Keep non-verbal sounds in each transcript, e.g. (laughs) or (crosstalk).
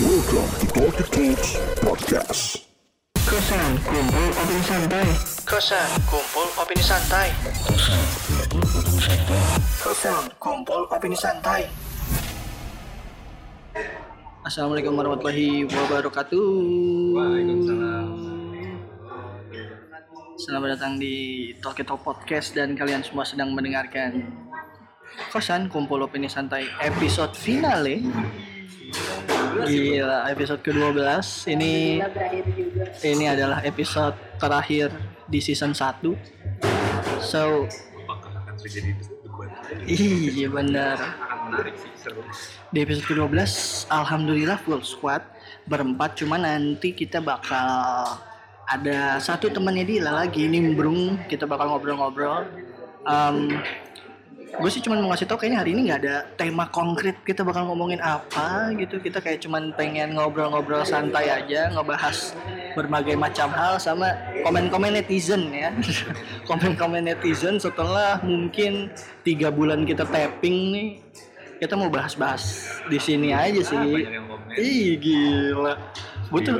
Welcome to Talkie Talks Podcast. Kosan kumpul opini santai. Kosan kumpul opini santai. Kosan kumpul opini santai. Assalamualaikum warahmatullahi wabarakatuh. Waalaikumsalam. Selamat datang di Talkie Talk Podcast dan kalian semua sedang mendengarkan Kosan Kumpul Opini Santai episode finale. Gila, episode ke-12 ini ini adalah episode terakhir di season 1 So, apakah akan terjadi debat iya benar. Akan menarik sih seru. Di episode ke-12, Alhamdulillah full squad Berempat, cuma nanti kita bakal Ada satu temannya Dila lagi, nimbrung. Kita bakal ngobrol-ngobrol. Em, gue sih cuma mau ngasih tau kayaknya hari ini nggak ada tema konkret kita bakal ngomongin apa gitu. Kita kayak cuman pengen ngobrol-ngobrol santai aja ngebahas berbagai macam hal sama komen-komen netizen ya. (laughs) Komen-komen netizen setelah mungkin tiga bulan kita tapping nih kita mau bahas-bahas di sini aja sih. ih gila. Gue tuh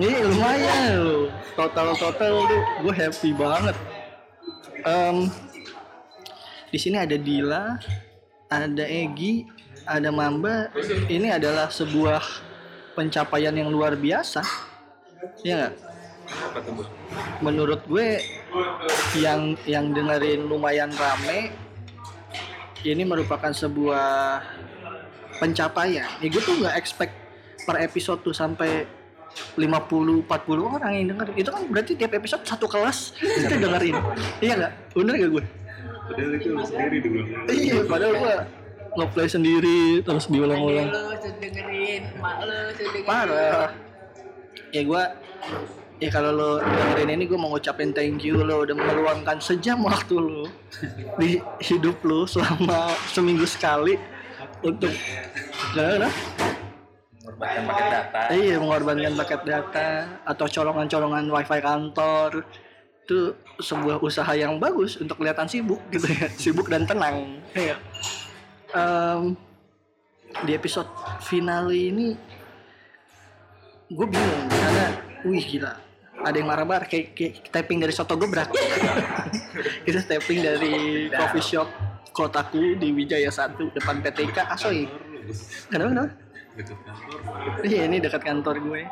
ini lumayan loh. Total total tuh gue happy banget. Em, di sini ada Dila, ada Egi, ada Mamba. Ini adalah sebuah pencapaian yang luar biasa. Ya Bu? Menurut gue yang yang dengerin lumayan rame ini merupakan sebuah pencapaian. Ya gue tuh nggak expect per episode tuh sampai 50 40 orang yang denger. Itu kan berarti tiap episode satu kelas kita dengerin. iya nggak? Bener gak gue? Padahal itu lu sendiri dulu Iya, padahal gua ngeplay sendiri terus diulang-ulang. lo tuh dengerin mak lo tuh dengerin Parah. Ya gua ya kalau lo dengerin ini gua mau ngucapin thank you lo udah meluangkan sejam waktu lo di hidup lo selama seminggu sekali untuk Gimana? mengorbankan paket data Iya mengorbankan paket data atau colongan-colongan wifi kantor itu sebuah usaha yang bagus untuk kelihatan sibuk gitu ya. (laughs) Sibuk dan tenang. Ya Em, di episode finale ini gue bingung. Karena wih gila. Ada yang marah-marah kayak, kayak tapping dari soto gebrak (laughs) kita tapping dari coffee shop kotaku di Wijaya 1 depan PTK Asoy. Kenapa kenapa? Iya ini dekat kantor gue.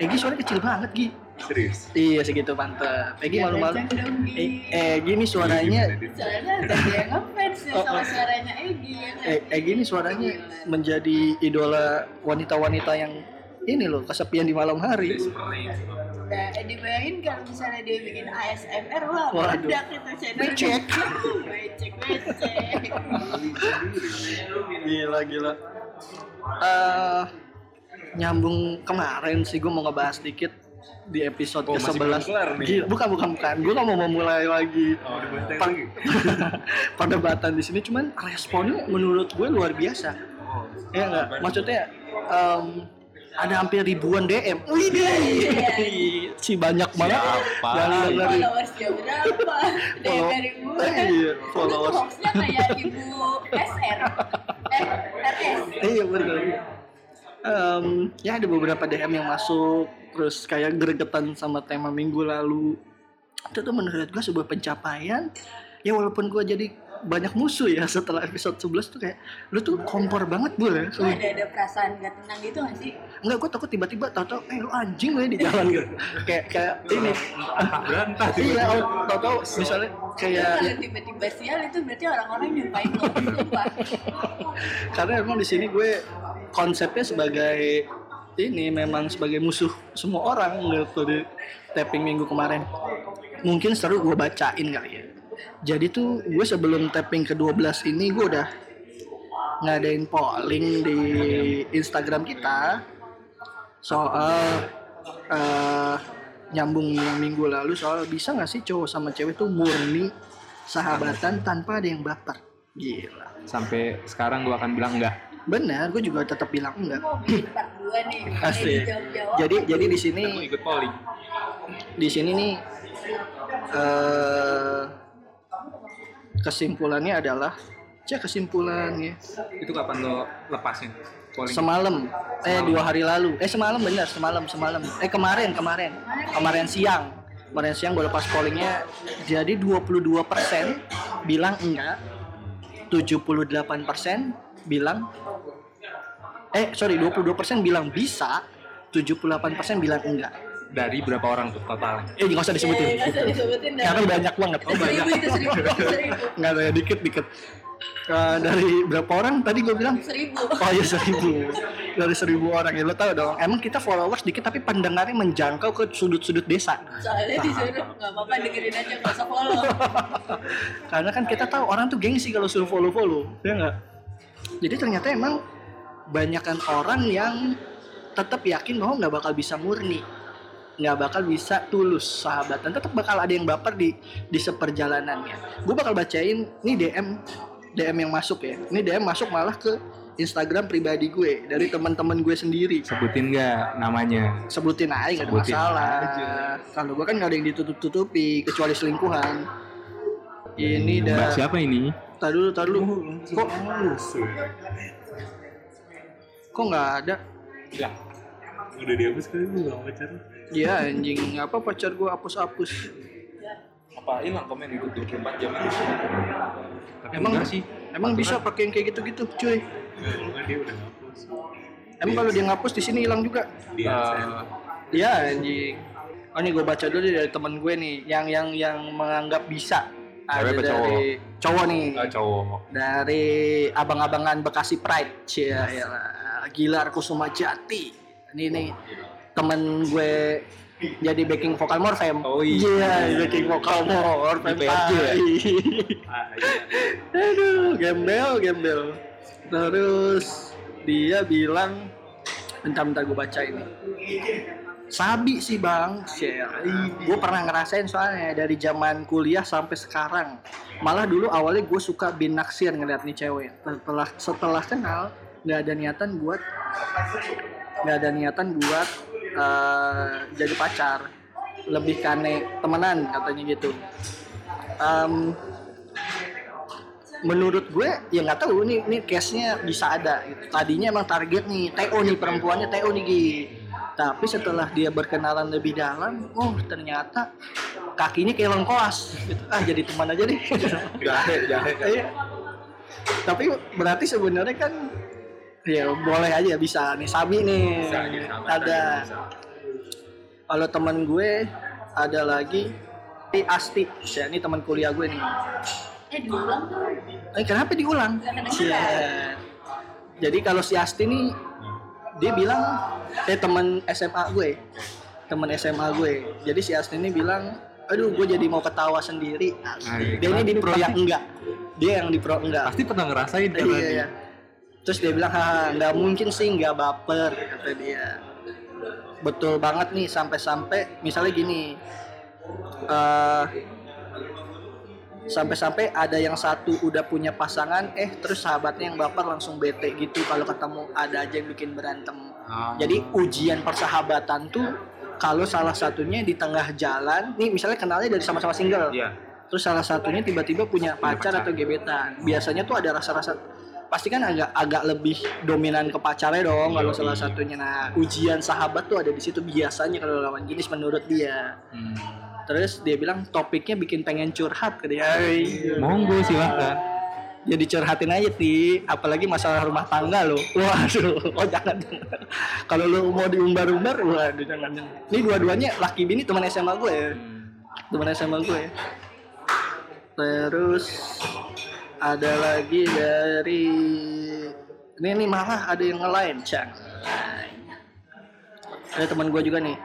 Egi suaranya kecil banget Gi. serius Iya segitu mantep. Egi Ya, malu-malu. kenceng dong, Gi. Eh, Egi ini suaranya. soalnya ada yang ngefans ya Oh, sama oh. suaranya Egi ya kan? Eh, Egi ini suaranya menjadi idola wanita-wanita yang ini loh kesepian di malam hari. Nah, dibayangin kalau misalnya dia bikin ASMR wah Waduh. meledak itu channel Becek. (laughs) becek becek Gila gila. Eh nyambung kemarin sih gue mau ngebahas dikit di episode Oh, masih ke-11. belum kelar nih. Gila, bukan bukan bukan. Gue gak mau memulai lagi. oh lagi (laughs) perdebatan di sini cuman responnya menurut gue luar biasa oh ya enggak maksudnya em, ada hampir ribuan DM wih si (laughs) banyak banget Siapa? yang dengerin followersnya berapa (laughs) dia Follow- dari gue Iya, itu followers. hoaxnya kayak ibu SR eh RS iya betul Em, ya ada beberapa DM yang masuk terus kayak gregetan sama tema minggu lalu. Itu tuh menurut gue sebuah pencapaian. Ya walaupun gue jadi banyak musuh ya (laughs) setelah episode 11 tuh kayak lu tuh kompor banget bu ya Lu ada ada perasaan gak tenang gitu gak sih? Enggak, gue takut tiba-tiba tau-tau, eh lu anjing lu ya di jalan gitu. kayak kayak ini. berantah iya, tau-tau misalnya kayak Kalau tiba-tiba sial itu berarti orang-orang nyumpain lo sumpah. (laughs) karena emang di sini gue konsepnya sebagai ini memang sebagai musuh semua orang gitu di tapping minggu kemarin. Mungkin seru gue bacain kali ya. Jadi tuh gue sebelum tapping ke-12 ini gue udah ngadain polling di Instagram kita soal eh, nyambung yang minggu lalu soal bisa nggak sih cowok sama cewek tuh murni sahabatan tanpa ada yang baper gila sampai sekarang gua akan bilang enggak benar gue juga tetap bilang enggak Mau bikin part 2 nih. (clears throat) Asik. Jawab-jawab. jadi jadi di sini mau ikut polling di sini nih eh kesimpulannya adalah cek kesimpulannya. Itu kapan lo lepasin? Polling. semalam. Eh dua hari lalu. Eh semalam bener semalam semalam. Eh kemarin kemarin. Kemarin siang. Kemarin siang gue lepas pollingnya jadi 22% bilang enggak. 78% bilang eh sorry 22% bilang bisa. 78% bilang enggak Dari berapa orang tuh total? eh nggak usah disebutin. Eh, nggak usah disebutin karena banyak banget. Itu seribu itu seribu itu seribu. (laughs) Nggak ada dikit dikit. Eh, dari berapa orang? Tadi gue bilang. Seribu. Oh iya seribu. Dari seribu orang. Ya lo tau dong. Emang kita followers dikit tapi pendengarnya menjangkau ke sudut-sudut desa. Soalnya disuruh nggak apa-apa dengerin aja nggak usah follow. (laughs) Karena kan kita tahu orang tuh gengsi kalau suruh follow-follow. Ya nggak? Jadi ternyata emang Banyakan orang yang tetap yakin bahwa nggak bakal bisa murni nggak bakal bisa tulus sahabatan. Tetap bakal ada yang baper di di seperjalanannya. Gue bakal bacain nih DM DM yang masuk ya. Ini DM masuk malah ke Instagram pribadi gue dari teman-teman gue sendiri. Sebutin nggak namanya? sebutin aja nggak ada masalah. kalau gue kan nggak ada yang ditutup-tutupi kecuali selingkuhan. Ini Mbak dah. siapa ini? tar dulu tar dulu. Kok? kok nggak ada? Ya. Udah dihapus kali lu gak pacar. Iya anjing. Apa pacar gue hapus-hapus? Apa hilang komen itu 24 jam itu? Tapi Emang- enggak sih. emang bisa pakai yang kayak gitu-gitu cuy? Enggak, dia udah ngapus. emang kalau dia ngapus di sini hilang juga? Dia Eh, Iya anjing. Oh ini gue baca dulu nih dari temen gue nih yang yang yang menganggap bisa. Ada Cewek apa cowok? dari cowok? nih. Eh, cowok. dari abang-abangan Bekasi Pride. Cia ya Gilar Kusuma Jati. Ini nih temen gue jadi backing vokal Morfem Oh iya. backing vokal Morfem Di PRJ ya? ah, iya. aduh gembel gembel terus dia bilang bentar bentar gue baca ini Sabi sih bang, gue pernah ngerasain soalnya dari zaman kuliah sampai sekarang. Malah dulu awalnya gue suka bin naksir ngeliat nih cewek. Setelah setelah kenal nggak ada niatan buat nggak ada niatan buat eh, jadi pacar. Lebih kane temenan katanya gitu. Em, menurut gue ya nggak tahu nih nih case nya bisa ada gitu. tadinya emang target nih TO nih perempuannya TO nih Gi. tapi setelah dia berkenalan lebih dalam oh ternyata kakinya kayak lengkoas gitu. ah jadi teman aja deh Jahe, jahe. Iya. tapi berarti sebenarnya kan ya boleh aja bisa nih Sabi nih Bisa aja, sama ada kalau teman gue ada lagi si Asti ya, ini teman kuliah gue nih eh diulang tuh Eh kenapa diulang? Kedengeran. Cia. Jadi kalau si Asti nih dia bilang eh teman SMA gue, teman SMA gue. Jadi si Asti ini bilang, aduh gue jadi mau ketawa sendiri. Ay, Dia ini di pro enggak, dia yang di pro enggak. Pasti pernah ngerasain kan? Iya, iya. Terus dia bilang, ha nggak mungkin sih nggak baper kata dia. Betul banget nih sampai-sampai misalnya gini. eh sampai-sampai ada yang satu udah punya pasangan eh terus sahabatnya yang baper langsung bete gitu kalau ketemu ada aja yang bikin berantem Ah. jadi ujian persahabatan tuh kalau salah satunya di tengah jalan nih misalnya kenalnya dari sama-sama single Iya. terus salah satunya tiba-tiba punya pacar pacar. atau gebetan biasanya tuh ada rasa-rasa pasti kan agak agak lebih dominan ke pacarnya dong kalau salah satunya. Nah ujian sahabat tuh ada di situ biasanya kalau lawan jenis menurut dia. Hmm. terus dia bilang topiknya bikin pengen curhat ke dia. Monggo silahkan. ya dicurhatin aja ti apalagi masalah rumah tangga lo. Waduh (laughs) oh jangan jangan. kalau lo mau diumbar-umbar waduh jangan jangan. Ini dua-duanya laki bini teman SMA gue. Ya teman SMA gue. Terus ada lagi dari ini nih malah ada yang ngelain cang ada teman gue juga nih.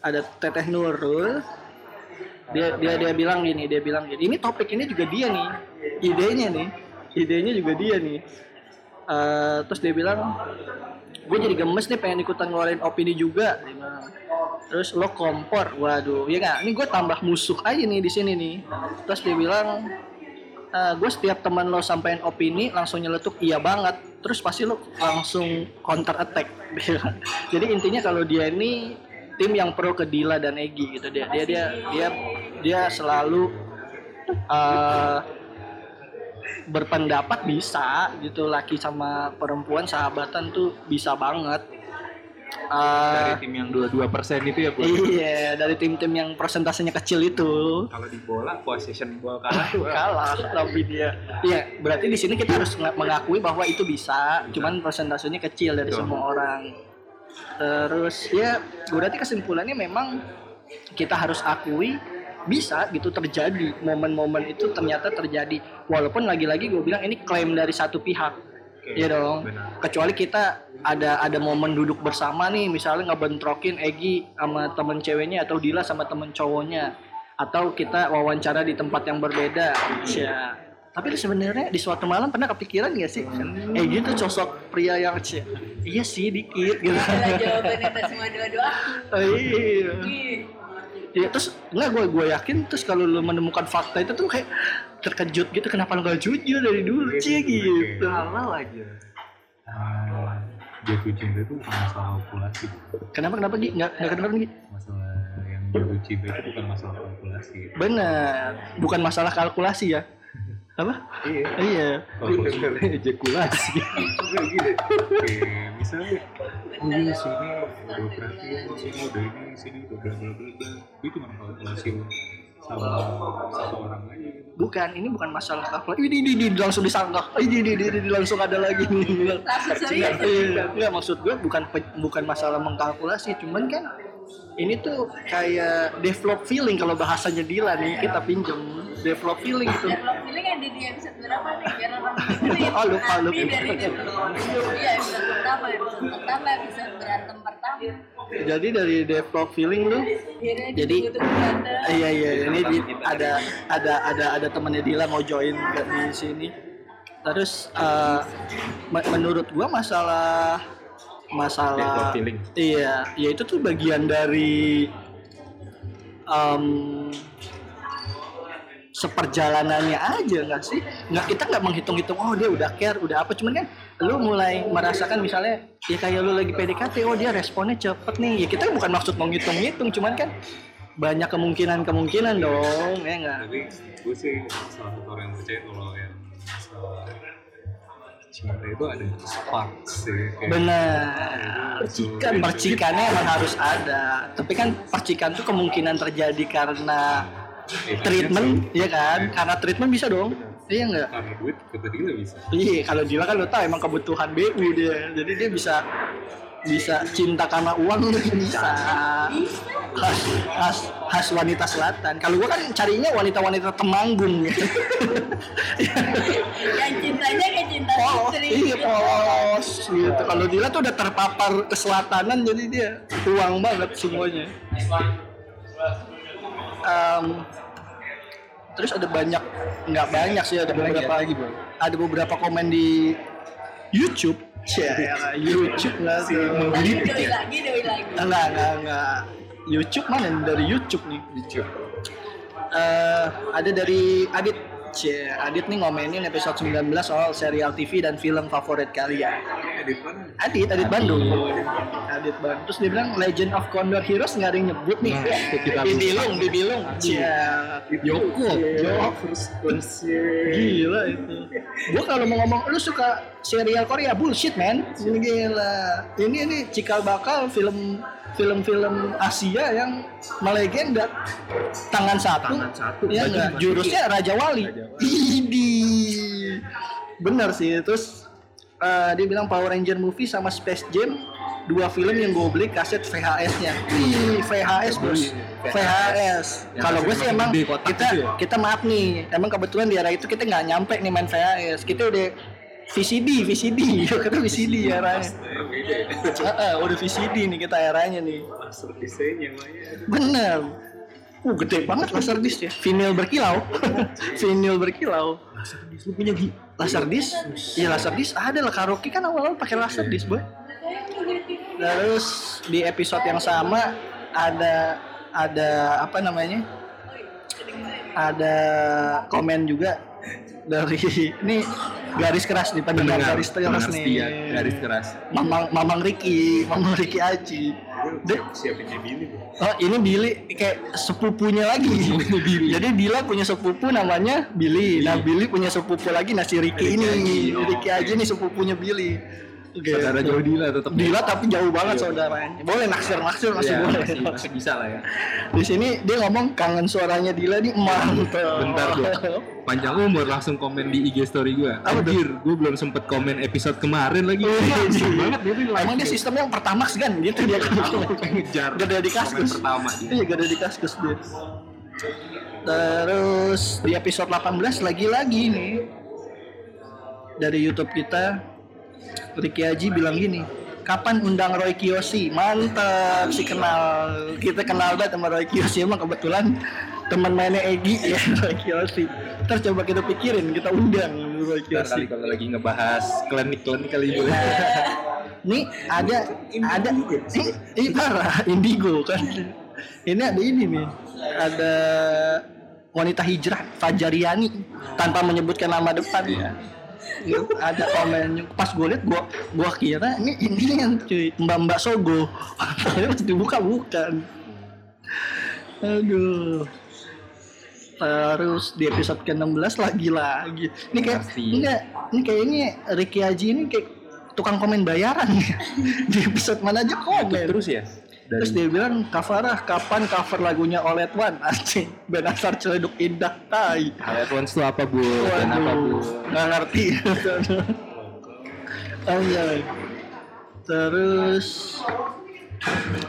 Ada Teteh Nurul. Dia dia dia bilang gini dia bilang gini. Ini topik ini juga dia nih. Idenya nih. Idenya juga dia nih. Eh, terus dia bilang gue jadi gemes nih pengen ikutan ngeluarin opini juga. Terus lo kompor. Waduh ya nggak? Ini gue tambah musuh aja nih di sini nih. Terus dia bilang gue setiap teman lo sampein opini langsung nyeletuk iya banget. Terus pasti lo langsung counter attack (laughs) jadi intinya kalau dia ini tim yang pro ke Dila dan Egi gitu. Dia dia dia dia dia selalu eh, berpendapat bisa gitu laki sama perempuan sahabatan tuh bisa banget. Eh, Dari tim yang 22% itu ya, Bro. iya dari tim-tim yang persentasenya kecil itu Kalau di bola possession ball kalah tuh ah. (laughs) kalah tapi dia iya berarti di sini kita harus nga- mengakui bahwa itu bisa cuman persentasenya kecil dari Betul. semua orang terus ya berarti kesimpulannya memang kita harus akui bisa gitu terjadi momen-momen itu ternyata terjadi walaupun lagi-lagi gue bilang ini klaim dari satu pihak Oke, Iya dong. benar. Kecuali kita ada ada momen duduk bersama nih, misalnya ngebentrokin Egi sama temen ceweknya atau Dila sama temen cowoknya, atau kita wawancara di tempat yang berbeda. Ya. Tapi sebenarnya di suatu malam pernah kepikiran gak sih? Egi tuh sosok pria yang cia. Iya sih dikit gitu. Adalah jawaban atas semua doa-doa. (laughs) Oh, iya. Iya terus enggak gue gue yakin terus kalau lu menemukan fakta itu tuh kayak terkejut gitu kenapa lu gak jujur dari dulu cie gitu. Halal aja. Jatuh cinta itu bukan masalah kalkulasi Kenapa kenapa Gi? Enggak enggak kedengeran Gi? masalah yang jatuh cinta itu bukan masalah kalkulasi Benar, bukan masalah kalkulasi ya. Apa? Iya. Iya. Ejakulasi. (laughs) Enggak gini. Oke, misalnya oh iya sini udah perhatian, sini udah ini, sini udah bla bla bla bla. Itu cuma kalkulasi sama aja gitu. Bukan, ini bukan masalah kalkulasi. Ini, ini, ini langsung disangka. Ini, ini, ini, ini, langsung ada lagi nih. Langsung serius. Iya, maksud gue bukan bukan masalah mengkalkulasi, cuman kan ini tuh kayak develop feeling kalau bahasanya Dila nih kita pinjem develop feeling gitu. Develop feeling ada di episode berapa nih? Biar orang. (laughs) Oh, lupa, lupa. dari develop. Iya, episode pertama, episode pertama, episode berantem pertama. Jadi dari develop feeling lu Jadi-. Iya iya ini di- ada ada ada ada temannya Dila mau join ke di sini. Terus me- menurut gua masalah masalah iya ya itu tuh bagian dari em, seperjalanannya aja nggak sih? Nggak kita nggak menghitung-hitung oh dia udah care udah apa. Cuman kan lu mulai merasakan misalnya ya kayak lu lagi PDKT oh dia responnya cepet nih. Ya kita bukan maksud mau ngitung-ngitung cuman kan banyak kemungkinan-kemungkinan dong ya nggak? Tapi gue sih salah satu orang percaya kalau yang masalah cinta itu ada spark sih. Kayak benar percikan percikannya emang harus ada tapi kan percikan tuh kemungkinan terjadi karena treatment ya kan karena treatment bisa dong iya nggak Karena duit kata bisa. Iya, kalau Dila kan lo tau emang kebutuhan BU dia. Jadi dia bisa bisa cinta karena uang bisa. Khas, khas, khas wanita selatan. Kalau gua kan carinya wanita-wanita temanggung gitu. (laughs) iya polos gitu. Kalau Dila tuh udah terpapar keselatanan jadi dia uang banget semuanya. Em, terus ada banyak nggak banyak sih ada beberapa lagi, Bro. ada beberapa komen di YouTube ya YouTube nggak sih lagi, doi lagi. enggak enggak enggak YouTube mana dari YouTube nih YouTube. Eh, ada dari Adit Cie, Adit nih ngomenin episode 19 soal serial TV dan film favorit kalian. Mana? Adit, Adit Bandung. Adit Bandung. Terus dia bilang Legend of Condor Heroes nggak ada yang nyebut nih. Nah, kita Bibilung, Bibilung. Cia. Yoko. Yo, Gila itu. Gua kalau mau ngomong lu suka serial Korea bullshit man. Ini gila. Ini ini cikal bakal film film-film Asia yang melegenda tangan satu, Tangan satu, ya enggak jurusnya Raja Wali Raja Wali. Idi bener sih terus eh, dia bilang Power Ranger movie sama Space Jam dua film yang gue beli kaset VHS-nya. Ih, VHS bos, VHS. Kalau gue sih emang kita gitu ya? kita maaf nih, emang kebetulan di era itu kita nggak nyampe nih main VHS. Kita udah VCD, VCD, kita VCD eranya. Heeh, udah VCD nih kita eranya nih. Master desain yang lainnya. Bener. Uh, gede banget laser disc ya. Vinyl berkilau. (laughs) Vinyl berkilau. Lu punya Gi? Laser disc? Iya laser disc ada lah karaoke kan awal-awal pakai laser disc, Boy. Terus di episode yang sama ada ada apa namanya? Ada komen juga dari ini garis keras nih pendengar garis keras pendengar nih setia, garis keras. Mamang Mamang Riki Mamang Riki Aji Dia- Siapinnya Billy. Oh ini Billy kayak sepupunya lagi. (laughs) Jadi Dila punya sepupu namanya Billy. Nah Billy punya sepupu lagi nasi Ricky ini. Ricky aja nih sepupunya Billy. Oke. Saudara jauh Dila tetap. Dila tapi jauh banget saudaranya. Boleh naksir naksir masih Iya, boleh. masih, masih bisa lah ya. Di sini dia ngomong kangen suaranya Dila nih mantap. Bentar dong. Panjang umur langsung komen di IG story gue. Anjir, gue belum sempet komen episode kemarin lagi. Langsung banget dia. Emang dia sistemnya yang pertamax kan gitu dia kan. ngejar. Gak ada di kaskus. pertama. Iya gak ada di kaskus dia. Terus di episode 18 lagi-lagi nih dari YouTube kita Ricky Haji bilang gini kapan undang Roy Kiyoshi? Mantap si kenal kita kenal banget sama Roy Kiyoshi. Emang kebetulan teman mainnya Egi ya (laughs) Roy Kiyoshi. Terus coba kita pikirin kita undang Roy Ntar kali Kiyoshi. kalau lagi ngebahas klinik-klinik kali (laughs) ini. nih ada ada ini, ini parah indigo kan. Ini ada ini nih ada wanita hijrah Fajariani tanpa menyebutkan nama depan. Iya. Gitu, ada komen pas gue liat gue gue kira ini ini yang cuy mbak mbak sogo. Ternyata pas dibuka bukan aduh. Terus di episode ke-16 lagi lagi ini kayak Pasti. enggak ini kayaknya Ricky Haji ini kayak tukang komen bayaran. (laughs) Di episode mana aja komen. Terus ya? Dari Terus dia bilang, Kafarah, kapan cover lagunya Olet One? (laughs) Anjing, Ben Asar Celeduk Indah, tai. Highlight Ones itu apa bu? Dan apa bu? Nggak ngerti. Anjay. (laughs) Terus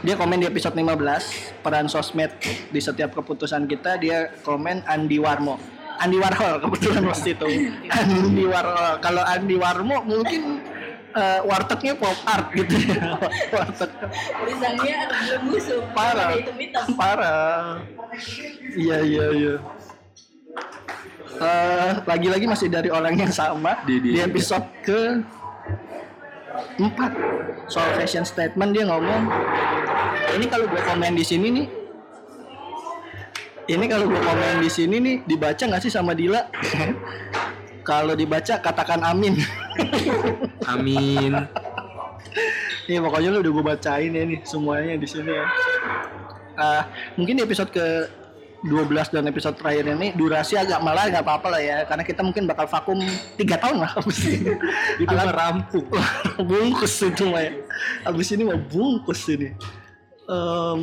dia komen di episode 15 peran sosmed di setiap keputusan kita dia komen Andi Warmo Andi Warhol (laughs) kebetulan waktu itu Andi Warhol kalau Andi Warmo mungkin eh, wartegnya pop art gitu. Ya (laughs) warteg. Tulisannya ada belum musuh parah. hitam hitam. Parah. Iya iya iya. Eh, lagi-lagi masih dari orang yang sama Di- di, di- episode ke 4 soal fashion statement dia ngomong ini kalau gue komen di sini nih ini kalau gue komen di sini nih dibaca nggak sih sama Dila (laughs) kalau dibaca katakan amin Amin. Iya pokoknya lu udah gue bacain ya nih semuanya di sini ya. Ah, mungkin di episode ke 12 dan episode terakhir ini durasi agak malah nggak apa-apa lah ya karena kita mungkin bakal vakum tiga tahun lah abis ini. Itu mah rampung. (laughs) bungkus itu mah ya. Abis ini mau bungkus ini. Em,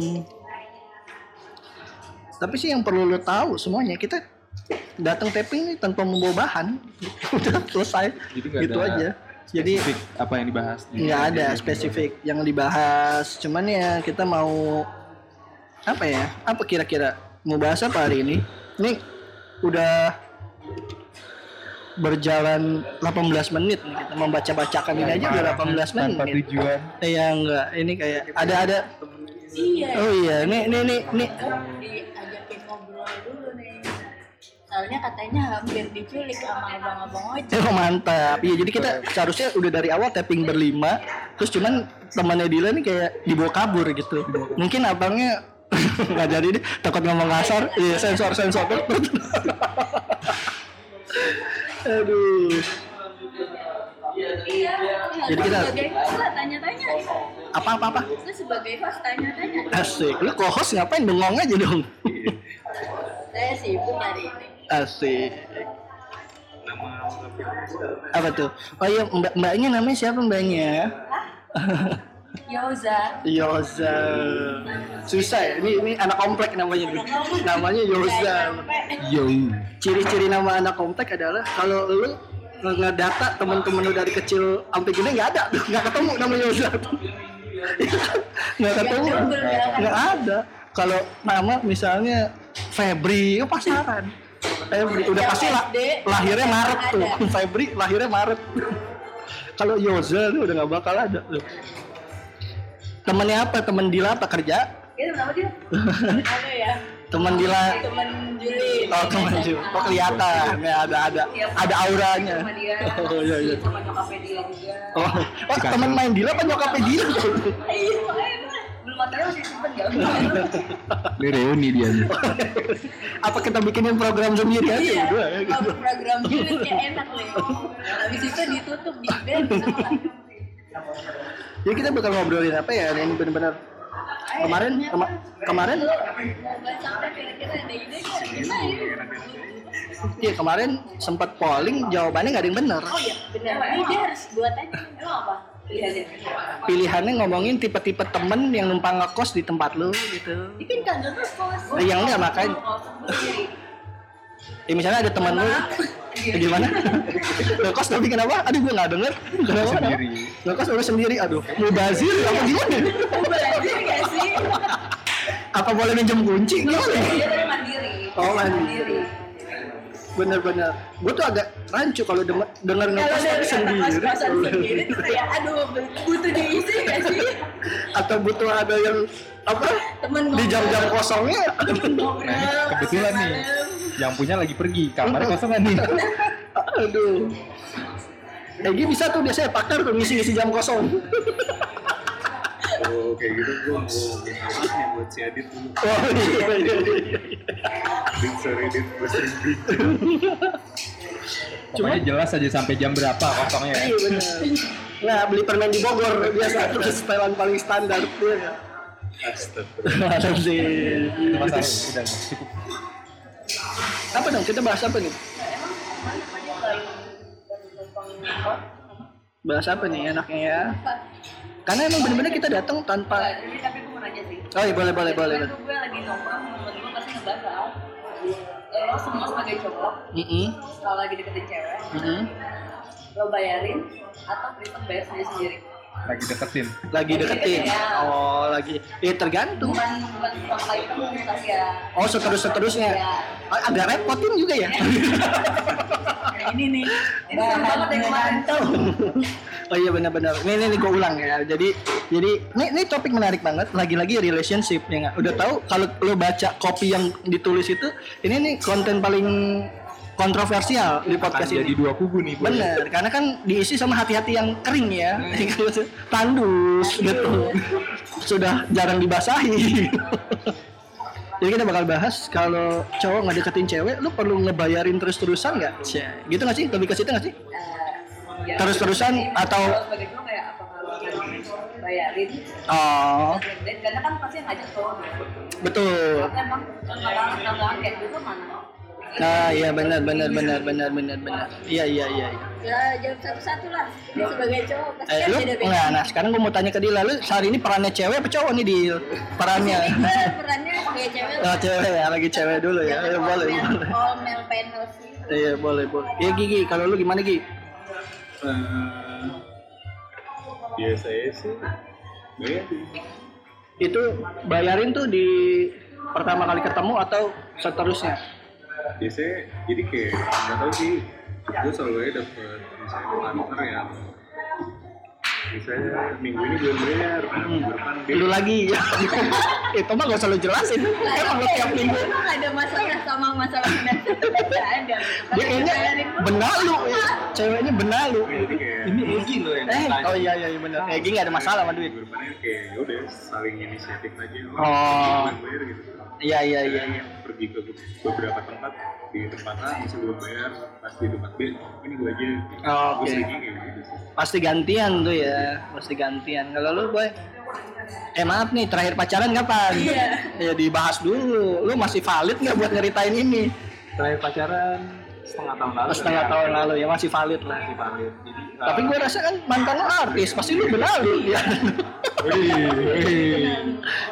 tapi sih yang perlu lo tahu semuanya kita datang taping ini tanpa membawa bahan. (laughs) Udah selesai. Jadi gitu ada aja. Jadi apa yang dibahas? di- nggak ada spesifik yang dibahas. Cuman ya kita mau apa ya? Apa kira-kira? Mau bahas apa hari ini? Ini udah berjalan 18 menit nih. Kita membaca-bacakan ini aja udah 18 Tanpa menit. tujuan. ya enggak. Ini kayak ada ada. iya oh iya nih nih nih nih diajakin ngobrol dulu. nih soalnya katanya hampir diculik sama abang-abang ojek Oh mantap. Iya jadi kita seharusnya udah dari awal tapping berlima, terus cuman temannya Dila nih kayak dibawa kabur gitu. Mungkin abangnya (laughs) nggak jadi deh, takut ngomong kasar, iya sensor sensor. (laughs) Aduh. iya Jadi kita- sebagai host lah tanya-tanya Apa apa apa? lu sebagai host tanya-tanya Asik. Lu co-host ngapain bengong aja dong? saya sibuk hari ini Asik. Nama Apa tuh? Oh iya mbak mbaknya namanya siapa mbaknya? Yoza Yoza. Susah ya. Ini ini anak komplek namanya nih. Namanya Yoza. Yo. ciri-ciri nama anak komplek adalah kalau lu ngedata temen-temen lu dari kecil sampai gede nggak ada tuh nggak ketemu nama Yoza tuh nggak ketemu nggak ada kalau nama misalnya Febri itu pasaran Febri udah pasti lah. Lahirnya Maret tuh. (laughs) Febri lahirnya Maret. (laughs) Kalau Yoza tuh udah nggak bakal ada tuh. Temennya apa? Temen Dila apa kerja? Dia (laughs) ada ya. Temen Dila. Temen Juli. Oh teman Ju, oh kelihatan. Ya ada ada. Ada auranya. dia. Oh iya iya. nyokapnya juga. Oh, oh teman main Dila apa nyokapnya Dila? iya matanya masih simpen gak Ini reuni dia nih. Apa kita bikinin program sendiri aja Iya, berdua ya gitu. program julid kayak enak nih. Habis itu ditutup di band. Jadi kita bakal ngobrolin apa ya? Ini bener-bener kemarin kema- kemarin ya? iya kemarin sempat polling jawabannya nggak ada yang bener. Oh iya, benar. Ini dia harus buat aja. Emang apa? Pilihannya. Ngomongin tipe-tipe temen yang numpang ngekos di tempat lu gitu. Ini kan. Eh, yang enggak, makanya. Ya misalnya ada teman lu eh, gimana? (laughs) ngekos tapi kenapa? Aduh gua nggak denger. Kenapa? Sendiri. Ngekos lu sendiri. Aduh, mubazir apa gimana? Belajar nggak sih? Apa boleh minjem kunci? Gimana? Dia mandiri. Oh, mandiri. Bener-bener. Gue tuh agak rancu kalau denger, denger ngekos sendiri. (laughs) sendiri tuh kayak aduh butuh diisi nggak sih? Atau butuh ada yang apa? Temen Di jam-jam kosongnya. ngobrol. Kebetulan nih, yang punya lagi pergi, kamarnya kosong kan nih. Aduh. Egi bisa tuh biasanya pakar tuh ngisi-ngisi jam kosong. (laughs) Oh kayak gitu gue mau minta maaf nih buat si Adit dulu. Oh iya iya iya. Adit sorry Adit gue sering bikin. Pokoknya jelas aja sampai jam berapa kosongnya ya. Iya benar. Nah beli permen di Bogor biasa (laughs) terus setelan paling standar tuh ya. Astagfirullah. Udah cukup. Apa dong kita bahas apa nih? Bahas apa nih enaknya ya? Karena emang bener-bener kita datang tanpa Ini tapi gue mau nanya sih. Oh iya boleh boleh boleh. Gue lagi nongkrong sama temen gue pasti ngebahas soal lo semua sebagai cowok Mm kalau lagi deketin cewek lo bayarin atau prefer bayar sendiri sendiri Lagi deketin. Lagi deketin. Oh lagi. Ya tergantung. bukan bukan tapi ya Oh seterus seterusnya. ya Agak repotin juga ya. kayak (laughs) ini nih ini serem banget yang kemarin oh iya benar-benar. Ini ini, gue ulang ya. Jadi jadi ini ini topik menarik banget. Lagi-lagi relationship ya nggak. Udah tahu kalau lo baca kopi yang ditulis itu, ini nih konten paling kontroversial di Akan podcast jadi ini. dua kubu nih. Boy. Bener, karena kan diisi sama hati-hati yang kering ya, (laughs) tandus gitu, sudah jarang dibasahi. Jadi kita bakal bahas kalau cowok nggak deketin cewek, lu perlu ngebayarin terus-terusan nggak? Gitu nggak sih? Lebih ke situ nggak sih? Eh, ya, Terus-terusan jadi, atau- bayarin Oh, dan karena kan pasti yang ngajak cowok betul. karena emang kalau kalau kayak gitu mana Nah, iya benar benar benar benar benar benar. Iya iya iya. iya. ya jawab satu-satu lah dia sebagai cowok pasti Eh, lu beda-beda enggak, nah sekarang gue mau tanya ke Dila, lu hari ini perannya cewek apa cowok nih di perannya? Perannya sebagai cewek Oh, cewek ya, lagi cewek dulu ya. Ya, boleh, all boleh. male, all male panel sih Iya, boleh, boleh. Ya Gigi, kalau lu gimana Gigi? Eh, biasanya sih bayarin. Itu bayarin tuh di pertama kali ketemu atau seterusnya? Biasanya jadi kayak nggak tahu sih. Gue selalu aja dapet misalnya partner yang misalnya minggu ini belum bayar dia Lu lagi ya. Itu mah gak usah lu jelasin. Emang lu tiap minggu. Emang ada masalah sama masalah finansial Gak ada Dia kayaknya benalu ya. Ceweknya benalu. kayak Ini Egi loh yang Eh, oh iya iya iya benar. Eh, Gigi gak ada masalah sama duit. depannya kayak ya udah saling inisiatif aja Oh. gitu Iya iya iya iya. pergi ke beberapa tempat di tempat A masih belum bayar pas di tempat B ini gue aja Oh, gue oke. sering kayak gitu Pasti gantian tuh ya. Pasti gantian. Kalau lu boy Eh maaf nih, terakhir pacaran kapan? Iya. (laughs) Ya dibahas dulu. Lu masih valid nggak buat nyeritain ini? Terakhir pacaran setengah tahun lalu. Setengah ya. tahun lalu ya masih valid lah. Masih valid. Jadi, Tapi eh, gue rasa kan mantan lu artis, pasti lu benalu ya.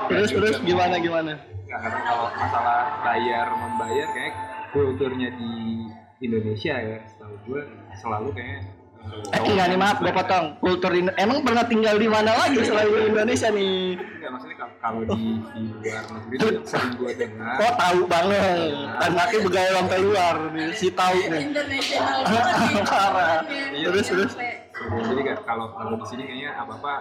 terus terus gimana gimana? nggak kadang kalau masalah bayar membayar kayak kulturnya di Indonesia ya setahu gue selalu kayak eh, Eh enggak nih maaf gue potong. Kultur Indo- emang pernah tinggal di mana lagi selain di Indonesia nih? Enggak, maksudnya kalau- kalau di, di luar negeri itu sering gue dengar Oh tahu banget. Anaknya begawe sampai luar nih, si tahu nih. internasional (laughs) Parah. Iya, Terus, terus. sampai- jadi kalau kalau di sini kayaknya apa apa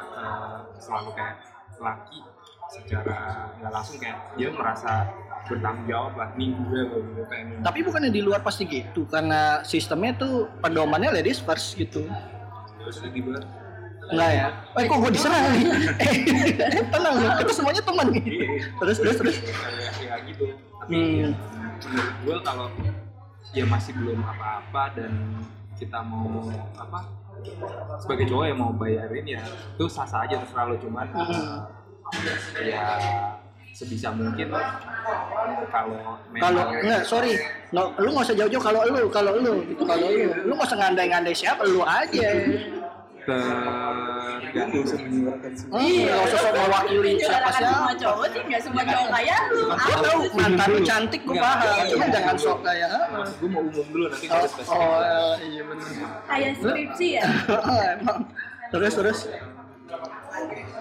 selalu kayak laki secara nggak langsung kayak dia merasa bertanggung jawab lah nih gue kayak. Tapi bukannya di luar pasti gitu karena sistemnya tuh pedomannya ladies first gitu. terus tiba Enggak ya? Eh kok gue diserang nih? (laughs) Tenang, kita semuanya teman nih. Iya. Terus terus terus. kayak ya gitu tapi Hmm. menurut gue kalau ya masih belum apa-apa dan kita mau apa sebagai cowok yang mau bayarin ya itu sah sah aja terserah lo cuman Hmm. ya sebisa mungkin kalau kalau enggak sorry. Nggak lu nggak usah jauh-jauh. Kalau lu kalau lu gitu kalau lu. Lu nggak usah ngandai-ngandai siapa lu aja. Tergantung iya nggak usah mewakili siapa cowok sih nggak semua cowok kayak lu. Gue Apa tahu mantan lu cantik gue paham. cuma jangan sok kayak mas gue mau umum dulu nanti oh, oh iya benar kayak skripsi ya? (laughs) Emang. Terus terus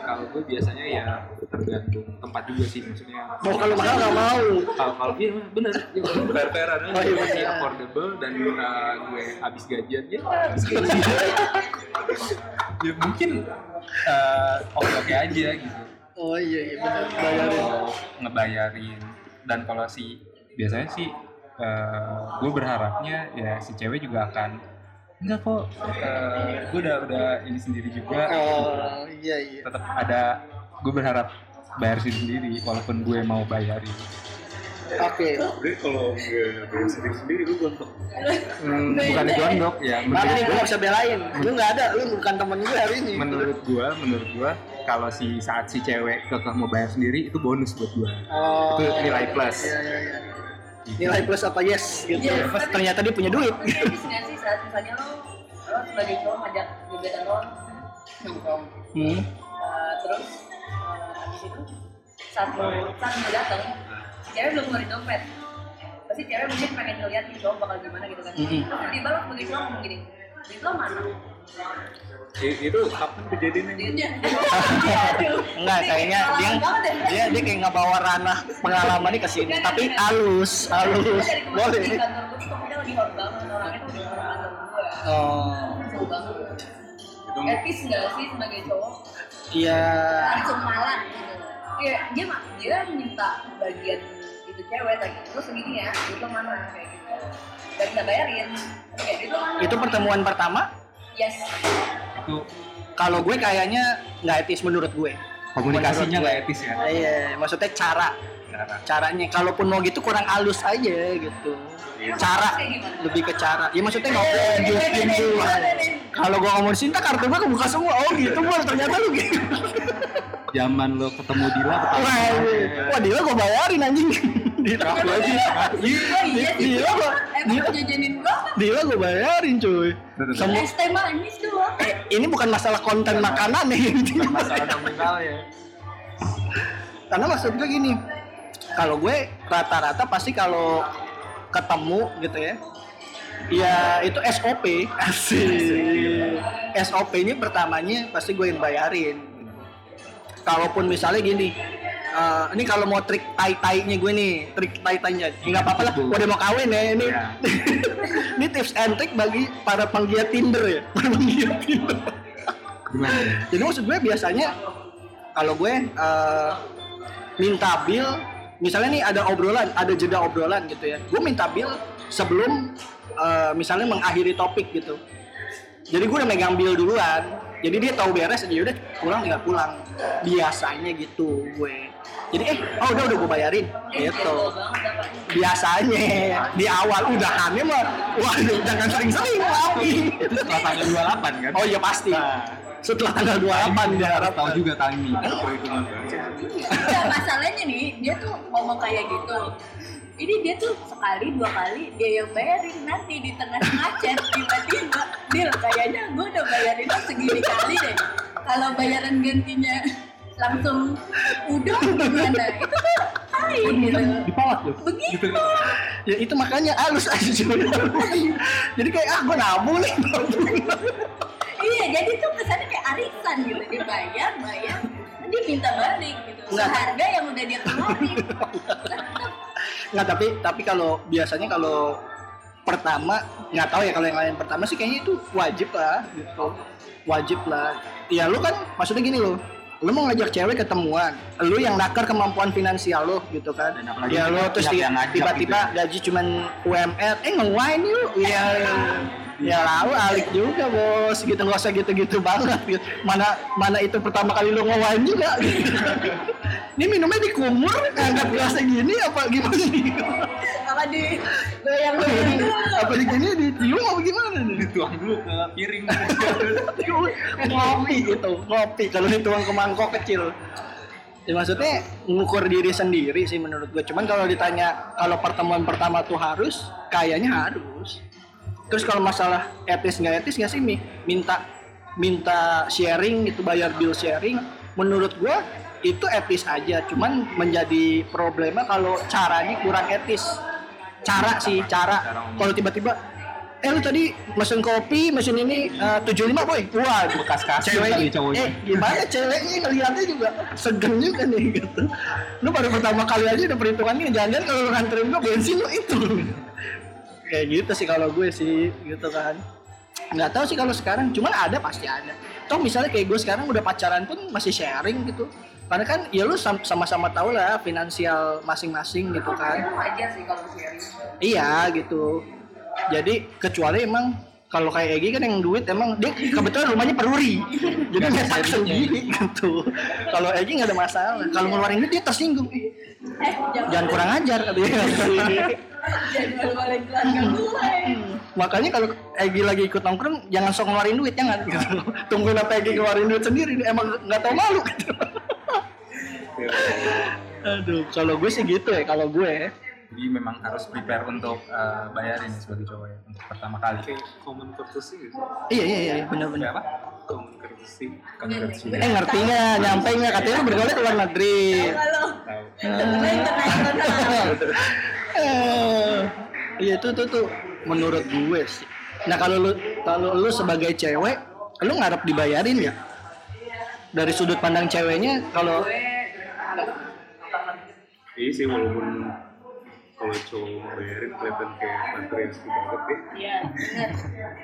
kalau gue biasanya ya tergantung tempat juga sih maksudnya. Mau kalau mahal nggak mau. Kalau kalau iya bener. Ya, fair Oh, iya, masih bener. affordable dan uh, gue habis gajian ya (laughs) ya mungkin oke oke aja gitu. Oh iya iya benar bayarin. Ngebayarin. Dan kalau si biasanya sih uh, gue berharapnya ya si cewek juga akan enggak kok. Uh, gue udah udah ini sendiri juga. Oh iya iya. Tetap ada gue berharap bayar sendiri walaupun gue mau bayarin. Oke. Berarti kalau nggak bayar sendiri sendiri lu gontok. Hmm, bukan gondok ya. Tapi menurut gue gue bisa belain. Lu gak ada, lu bukan temen gue hari ini. Menurut gue menurut gue kalau si saat si cewek kekeh mau bayar sendiri itu bonus buat gue Oh itu nilai plus. Iya, iya, iya Nilai plus apa yes gitu. Yes, Pas tapi- ternyata dia punya duit. sih saat misalnya lo lo sebagai cowok ngajak gebetan lo nongkrong. Hmm. Uh, terus uh, habis itu saat lo saat datang cewek belum ngeluarin dompet. Pasti cewek mungkin pengen ngeliat nih cowok bakal gimana gitu kan. Mhm. terus tiba-tiba lo sebagai cowok ngomong gini duit lo mana Itu kapan kejadiannya? duitnya (laughs) Aduh. Enggak, kayaknya dia ya. dia dia kayak nggak bawa ranah pengalaman ini ke sini, tapi halus, halus. Boleh. Oh, etis nggak sih sebagai cowok iya. langsung malah gitu Iya, dia mah dia minta bagian itu cewek lagi terus segini ya itu mana kayak gitu dan nggak bayarin kayak gitu mana Itu pertemuan pertama. Yes itu Kalau gue kayaknya nggak etis menurut gue. komunikasinya nggak etis ya Iya, maksudnya cara cara caranya. Kalaupun mau gitu kurang halus aja gitu. Cara Kayak gimana? lebih ke cara. Ya maksudnya ngobrol diem dulu. Kalau gua ngomong cinta kartu gua kebuka semua. Oh gitu, gua ternyata lu gitu. zaman lo ketemu Dila pertama Wah, wah Dila gua bayarin anjing. Dila Aku aja oh iya Dila gua emang Dila, jajanin gua? Dila gua bayarin cuy. Semua es teh manis doang eh, ini bukan masalah konten makanan nih. masalah nominal ya. Karena maksud gue gini, kalau gue rata-rata pasti kalau ketemu gitu ya, ya itu SOP, asik. SOP ini pertamanya pasti gue yang bayarin. Kalaupun misalnya gini, eh, ini kalau mau trik tai tainya gue nih, trik tai tainya, nggak apa-apa lah, udah mau kawin ya ini. Ya. (laughs) ini tips and trick bagi para penggiat Tinder ya, (laughs) para penggiat Tinder. gimana? Jadi maksud gue biasanya kalau gue eh, minta bill, misalnya nih ada obrolan, ada jeda obrolan gitu ya. Gue minta bill sebelum eh, misalnya mengakhiri topik gitu. Jadi gue udah megang bill duluan. Jadi dia tahu beres, jadi udah pulang tinggal pulang. Biasanya gitu gue. Jadi eh, oh udah udah gue bayarin gitu. Biasanya di awal udahannya mah, waduh jangan sering-sering lagi. itu setelah tanggal 28 kan Oh iya pasti. Setelah tanggal 28 dia harap tahu juga timing Nah, masalahnya nih, dia tuh ngomong kayak gitu. Ini dia tuh sekali dua kali dia yang bayarin nanti di tengah-tengah chat tiba-tiba Dil kayaknya gue udah bayarin lo segini kali deh. Kalau bayaran gantinya langsung udah gimana? Itu tuh tai gitu. dipawat loh Begitu. ya itu makanya halus aja jadi kayak ah gue nabung nih Iya, jadi tuh kesannya kayak arisan gitu. Dia bayar, bayar, dia minta balik gitu. Enggak. Seharga yang udah dia keluarin. (laughs) Nggak tapi tapi kalau biasanya kalau pertama nggak tahu ya kalau yang lain pertama sih kayaknya itu wajib lah gitu wajib lah ya lu kan maksudnya gini lo lu mau ngajak cewek ketemuan lu yang nakar kemampuan finansial lo gitu kan ya lu terus tiba-tiba gitu. gaji cuman UMR eh nge-wine yuk ya ya lalu alik juga bos. Gitu nggak usah gitu-gitu banget gitu. mana mana itu pertama kali lu nge-wine juga gitu. ini minumnya dikumur ngangkat gelasnya gini apa gimana nih? Apa di goyang-goyang dulu apa di gini ditium apa gimana nih? Dituang dulu ke piring. ngopi gitu. Ngopi kalau dituang ke mangkok kecil. Ya maksudnya ngukur diri sendiri sih menurut gue cuman kalau ditanya kalau pertemuan pertama tuh harus kayaknya harus terus kalau masalah etis nggak etis nggak sih Mi? minta minta sharing itu bayar bill sharing. Menurut gue itu etis aja. Cuman menjadi problema kalau caranya kurang etis. Cara sih cara. Kalau tiba-tiba eh lu tadi mesin kopi mesin ini eh, 75 boy. Wah Bekas ceweknya kali cowoknya. eh gimana ceweknya? Ngeliatnya juga segen juga nih gitu. Lu baru pertama kali aja udah perhitungannya. Jangan kalau lu nganterin gua bensin lu itu kayak gitu sih kalau gue sih gitu kan nggak tahu sih kalau sekarang cuman ada pasti ada toh misalnya kayak gue sekarang udah pacaran pun masih sharing gitu karena kan ya lu sam- sama-sama tahu lah finansial masing-masing gitu kan itu wajar sih kalau sharing Iya gitu. Jadi kecuali emang kalau kayak Egi kan yang duit emang dia kebetulan rumahnya peruri. Jadi Nggak nyetak bisa sendiri gitu. Kalau Egi nggak ada masalah. Kalau ngeluarin duit dia tersinggung. Eh, eh jangan Jangan kurang ajar katanya. (laughs) keluarga gue Makanya kalau Egi lagi ikut nongkrong jangan sok ngeluarin duit jangan gitu. (laughs) Tungguin apa Egi ngeluarin duit sendiri emang nggak tahu malu gitu. (laughs) Aduh, kalau gue sih gitu ya kalau gue. Jadi memang harus prepare untuk eh, bayarin ya sebagai cowok ya untuk pertama kali. kayak common courtesy gitu Iya iya iya benar-benar. Apa? Courtesy Congrats. Eh ngerti nggak? Nyampe nggak? Katanya lu bergaul ke luar negeri. Iya itu tuh tuh menurut gue sih. Nah kalau lu kalau lu sebagai cewek, lu ngarep dibayarin ya? Dari sudut pandang ceweknya, kalau iya sih walaupun kalau cowok bayarin kelihatan kayak patriarki banget ya Iya, bener.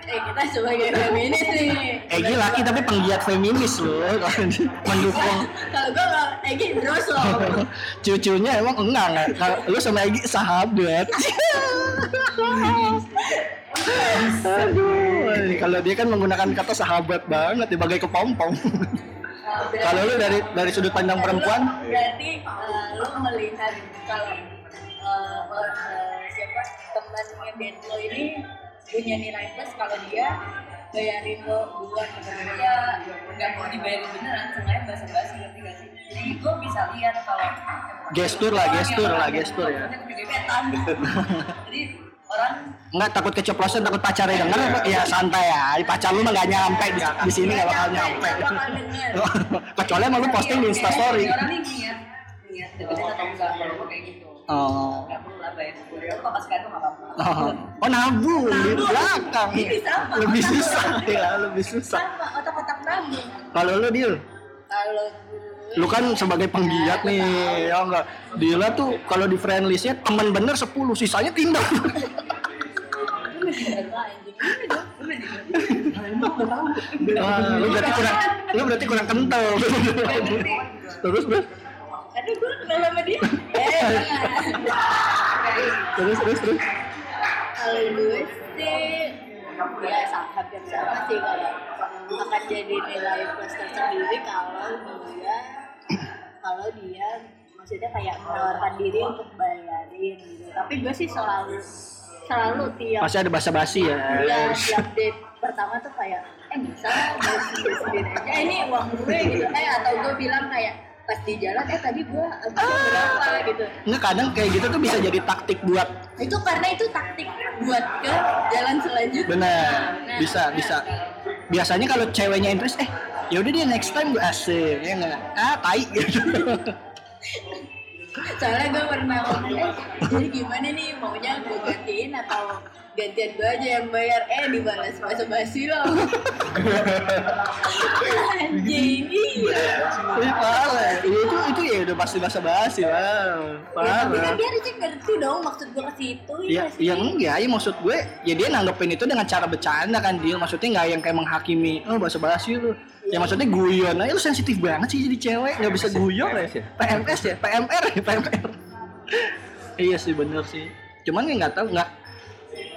Eh, kita sebagai feminis nih. Egi laki tapi penggiat feminis loh, (laughs) mendukung Kalau gue nggak, Egi terus loh. (laughs) cucunya emang enggak enggak. Kalau lu sama Egi sahabat. (laughs) Aduh, kalau dia kan menggunakan kata sahabat banget ya bagai kepompong. kalau lu dari dari sudut pandang perempuan, Berarti eh, lu melihat kalau band lo ini punya nilai plus kalau dia bayarin lo duluan gitu ya nggak mau dibayarin beneran sengaja basa basi ngerti gak sih jadi gue bisa lihat kalau Gestur lah, gestur lah, gestur ya. (laughs) jadi orang enggak takut keceplosan, takut pacarnya denger, ya santai ya. Pacar lu mah nggak nyampe di, di sini nggak bakal nyampe. nggak. (laughs) Kecuali emang lu posting di Instastory. Orang nih niat niat deketin atau enggak kayak gitu Oh. lah bayar lo pas nggak apa-apa Oh, oh nabung di belakang. Ini sama, Lebih susah ya, lebih susah. sama otak-otak nabung Kalau lu deal, kalau lu kan sebagai penggiat nih, ya enggak. Dila tuh kalau di friend listnya teman bener 10, sisanya tindak. lu berarti kurang lu berarti kurang kental. terus terus aduh gue kenal sama dia eh terus terus terus. kalau gue sih ya sa- hampir sama sih kalau akan jadi nilai plus tersendiri kalau dia kalau dia maksudnya kayak menawarkan diri untuk bayarin gitu tapi gue sih selalu selalu tiap Pasti ada basa-basi ya. ya tiap date pertama tuh kayak eh bisa bayar sendiri sendiri aja ini uang gue gitu eh atau gue bilang kayak pas di jalan eh tadi gue habisnya berapa gitu. Enggak kadang kayak gitu tuh bisa jadi taktik buat itu karena itu taktik buat ke jalan selanjutnya. Benar. Nah, bisa nah, bisa. Biasanya kalau ceweknya interest eh ya udah dia next time gue asik ya enggak ah tai gitu (laughs) soalnya gue pernah ngomong eh jadi gimana nih? Maunya gue gantiin atau gantian gue aja yang bayar? Eh dibalas basa basi loh. Anjing iya. Ih, parah. Ya. itu itu ya udah pasti basa basi lah. Ya, tapi kan parah. dia harusnya ngerti dong maksud gue ke situ ya sih? ya enggak ya maksud gue ya dia nanggepin itu dengan cara bercanda kan dia maksudnya nggak yang kayak menghakimi oh basa basi lu ya maksudnya guyon aja lu sensitif banget sih jadi cewek nggak bisa guyon ya? PMS ya? PMR ya? PMR iya sih bener sih. Cuman ya nggak tahu nggak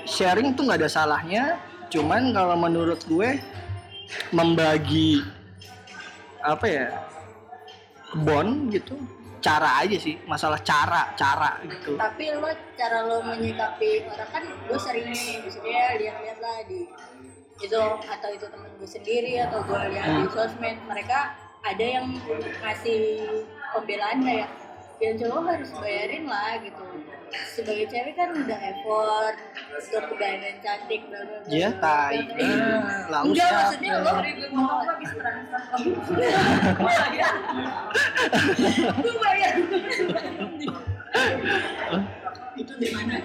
sharing tuh nggak ada salahnya. Cuman kalau menurut gue membagi apa ya bond gitu cara aja sih. Masalah cara cara gitu. Tapi lo cara lo menyikapi orang kan gue sering nih misalnya lihat-lihat lah di itu atau itu temen gue sendiri atau gue lihat di sosmed mereka ada yang ngasih pembelaan kayak ya cowok harus bayarin lah gitu. Sebagai cewek kan udah effort untuk dandan cantik bla bla bla. Iya, tai. Ah, langsung. enggak maksudnya lo ngomong habis transfer. Kamu gue bayar. Itu di mana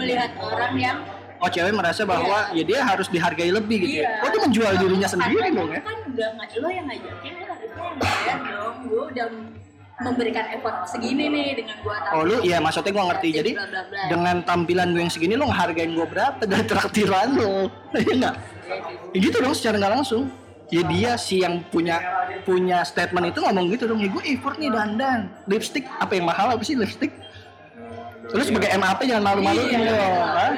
melihat orang yang oh cewek merasa bahwa ya dia harus dihargai lebih gitu ya. Iya. oh dia menjual dirinya sendiri Karena dong itu ya kan udah lo yang ngajakin lo harusnya yang dong. Gue udah memberikan effort segini nih dengan gua tahu oh lu iya maksudnya gua ngerti. Jadi bla, bla, bla. dengan tampilan gue yang segini lu ngehargain gue berapa? Dari traktiran lo (laughs) iya enggak ya gitu dong secara nggak langsung. Ya dia si yang punya punya statement itu ngomong gitu dong. Ya gue effort nih dandan lipstick apa yang mahal apa sih lipstick? Lu sebagai MAP jangan malu-maluin Iya, dong benar.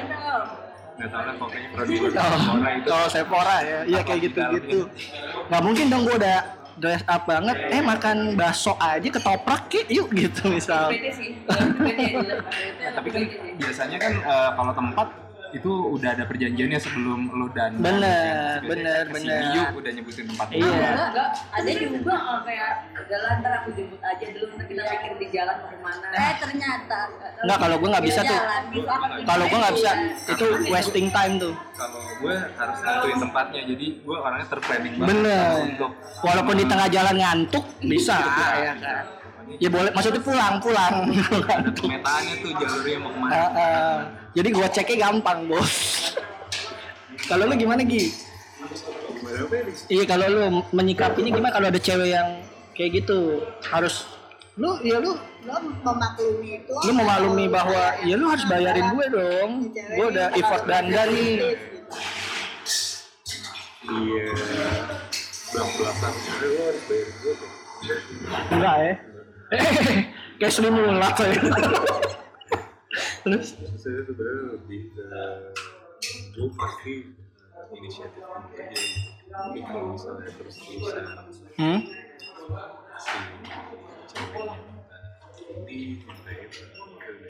Nggak tahu lah pokoknya produk Oh, Sephora itu. Oh Sephora ya, iya kayak gitu gitu. Nggak mungkin dong gue udah dress up banget, eh makan bakso aja ketoprak ki, yuk gitu misal. beda sih. Itu tapi kan biasanya kan eh, kalau tempat itu udah ada perjanjiannya sebelum lu dan Bener, bener, bener. Yuk udah nyebutin tempat Iya. Enggak, enggak. Ada juga oh, kayak jalan ntar aku jemput aja dulu ntar kita pikir di jalan mau ke mana. Eh ternyata. Nggak, kalau gua nggak bisa tuh. Gitu, aku Kalau gue nggak bisa, Iya. itu wasting time tuh. kalau gue harus nentuin tempatnya jadi gue orangnya terplanning banget Bener. untuk Walaupun di tengah jalan ngantuk bisa, ya kan. Ya boleh, maksudnya pulang, pulang. ada pemetaannya tuh jalurnya mau ke mana. Jadi gue ceknya gampang bos. Kalau lu gimana Gi? ya Iya kalau lu menyikapinya gimana kalau ada cewek yang kayak gitu harus lu ya lu Lo memaklumi itu. lu memaklumi bahwa ya lu harus bayarin gue dong gue udah effort dandan nih iya belak belakan harus gue enggak ya (laughs) kayak Sri Mulat ya (laughs) terus saya sebenarnya lebih ke gue pasti inisiatif bekerja tapi kalau misalnya terus terusan hmm? si ceweknya minta itu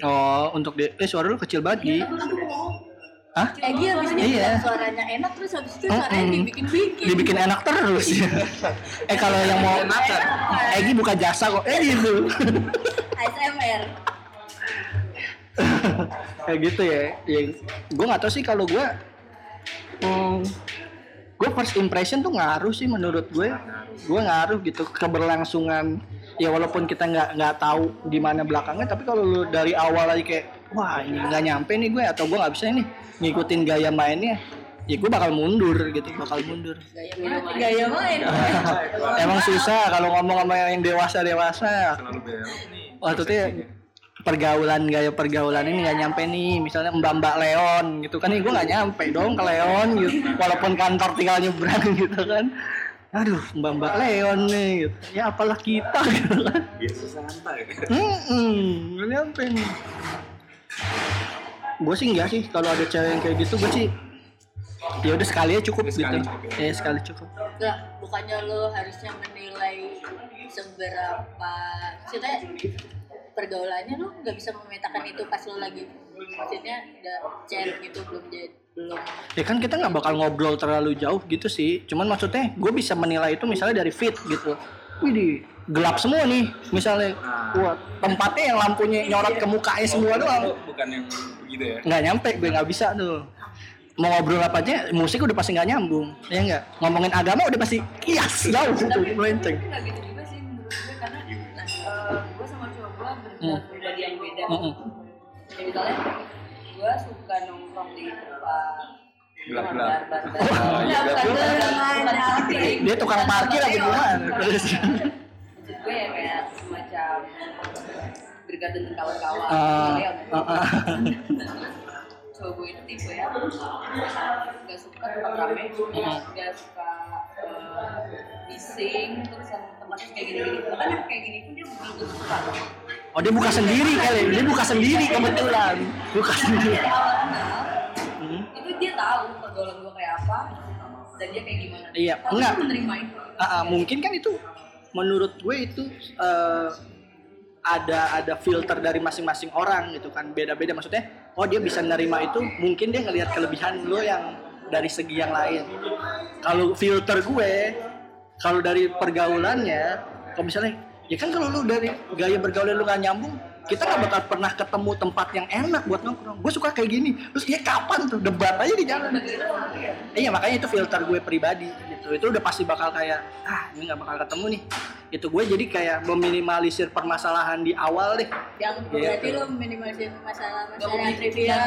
oh untuk dia eh suara lu kecil banget Gi Hah? Egi habis ini Iya. suaranya enak terus habis itu suaranya Mm-mm. dibikin-bikin. dibikin enak terus eh kalau yang mau Egi buka jasa kok eh gitu ASMR. Kayak gitu ya. Ya gue nggak tahu sih kalau gue hmm, gue first impression tuh ngaruh sih menurut gue gue ngaruh gitu keberlangsungan. Ya walaupun kita nggak nggak tahu gimana belakangnya tapi kalau lu dari awal aja kayak wah ini nggak nyampe nih gue atau gue nggak bisa nih ngikutin gaya mainnya ya gue bakal mundur gitu bakal mundur. Gaya main. (laughs) emang susah kalau ngomong sama yang dewasa dewasa waktu itu ya, pergaulan gaya pergaulan ini nggak nyampe nih. Misalnya mbak mbak Leon gitu kan. Nih gue nggak nyampe dong ke Leon gitu. Walaupun kantor tinggal nyebrang (laughs) gitu kan. Aduh mbak mbak Leon nih gitu. Ya apalah kita (laughs) gitu kan. Biasa santai Hmm, nggak nyampe nih. Gue sih enggak sih. Kalau ada cewek yang kayak gitu gue sih ya udah sekali aja cukup Sekali gitu. cukup. ya. Sekali cukup. Lah, bukannya lo harusnya menilai seberapa maksudnya pergaulannya lo nggak bisa memetakan itu pas lo lagi maksudnya udah chat gitu belum jadi. Belum. Ya kan kita nggak bakal ngobrol terlalu jauh gitu sih. Cuman maksudnya gue bisa menilai itu misalnya dari fit gitu. Widih, gelap semua nih misalnya. Wah tempatnya yang lampunya nyorot ke mukanya semua doang. bukan yang begitu ya? Nggak nyampe gue nggak bisa tuh. Mau ngobrol apa aja musik udah pasti nggak nyambung ya nggak? Ngomongin agama udah pasti kias jauh. Tuh melenceng. nggak gitu juga sih menurut gue karena nah, gue berbeda pribadi yang beda. Mm-mm. ya misalnya gue suka nongkrong di tempat Gelap-gelap. Oh, iya, dia tukang parkir apa gimana terus maksud gue ya kayak semacam berkat dengan kawan-kawan. Ah, Gitu ya, ah, ah. cowok gue itu tipe ya gak suka tempat rame gak suka eh, bising terus yang tempatnya kayak gini-gini. Bahkan yang kayak gini pun dia suka oh dia buka sendiri kali. Dia buka sendiri kebetulan. Buka sendiri. dari awal kenal Hmm. itu dia tahu pergaulan gue kayak apa dan dia kayak gimana. Iya, Tapi enggak. menerima itu. Ah, ah, mungkin kan itu menurut gue itu eh, ada ada filter dari masing-masing orang gitu kan. Beda-beda maksudnya oh dia bisa nerima itu mungkin dia ngelihat kelebihan lo yang dari segi yang lain. Kalau filter gue kalau dari pergaulannya kalau misalnya ya kan kalau lu dari gaya bergaul lu nggak nyambung kita nggak bakal pernah ketemu tempat yang enak buat nongkrong. Gue suka kayak gini. Terus dia kapan tuh? Debat aja di jalan. Iya makanya itu filter gue pribadi gitu. Itu udah pasti bakal kayak ah ini nggak bakal ketemu nih. Itu gue jadi kayak meminimalisir permasalahan di awal deh. Yang Gitu. berarti lo minimalisir masalah-masalah yang Eh, trivial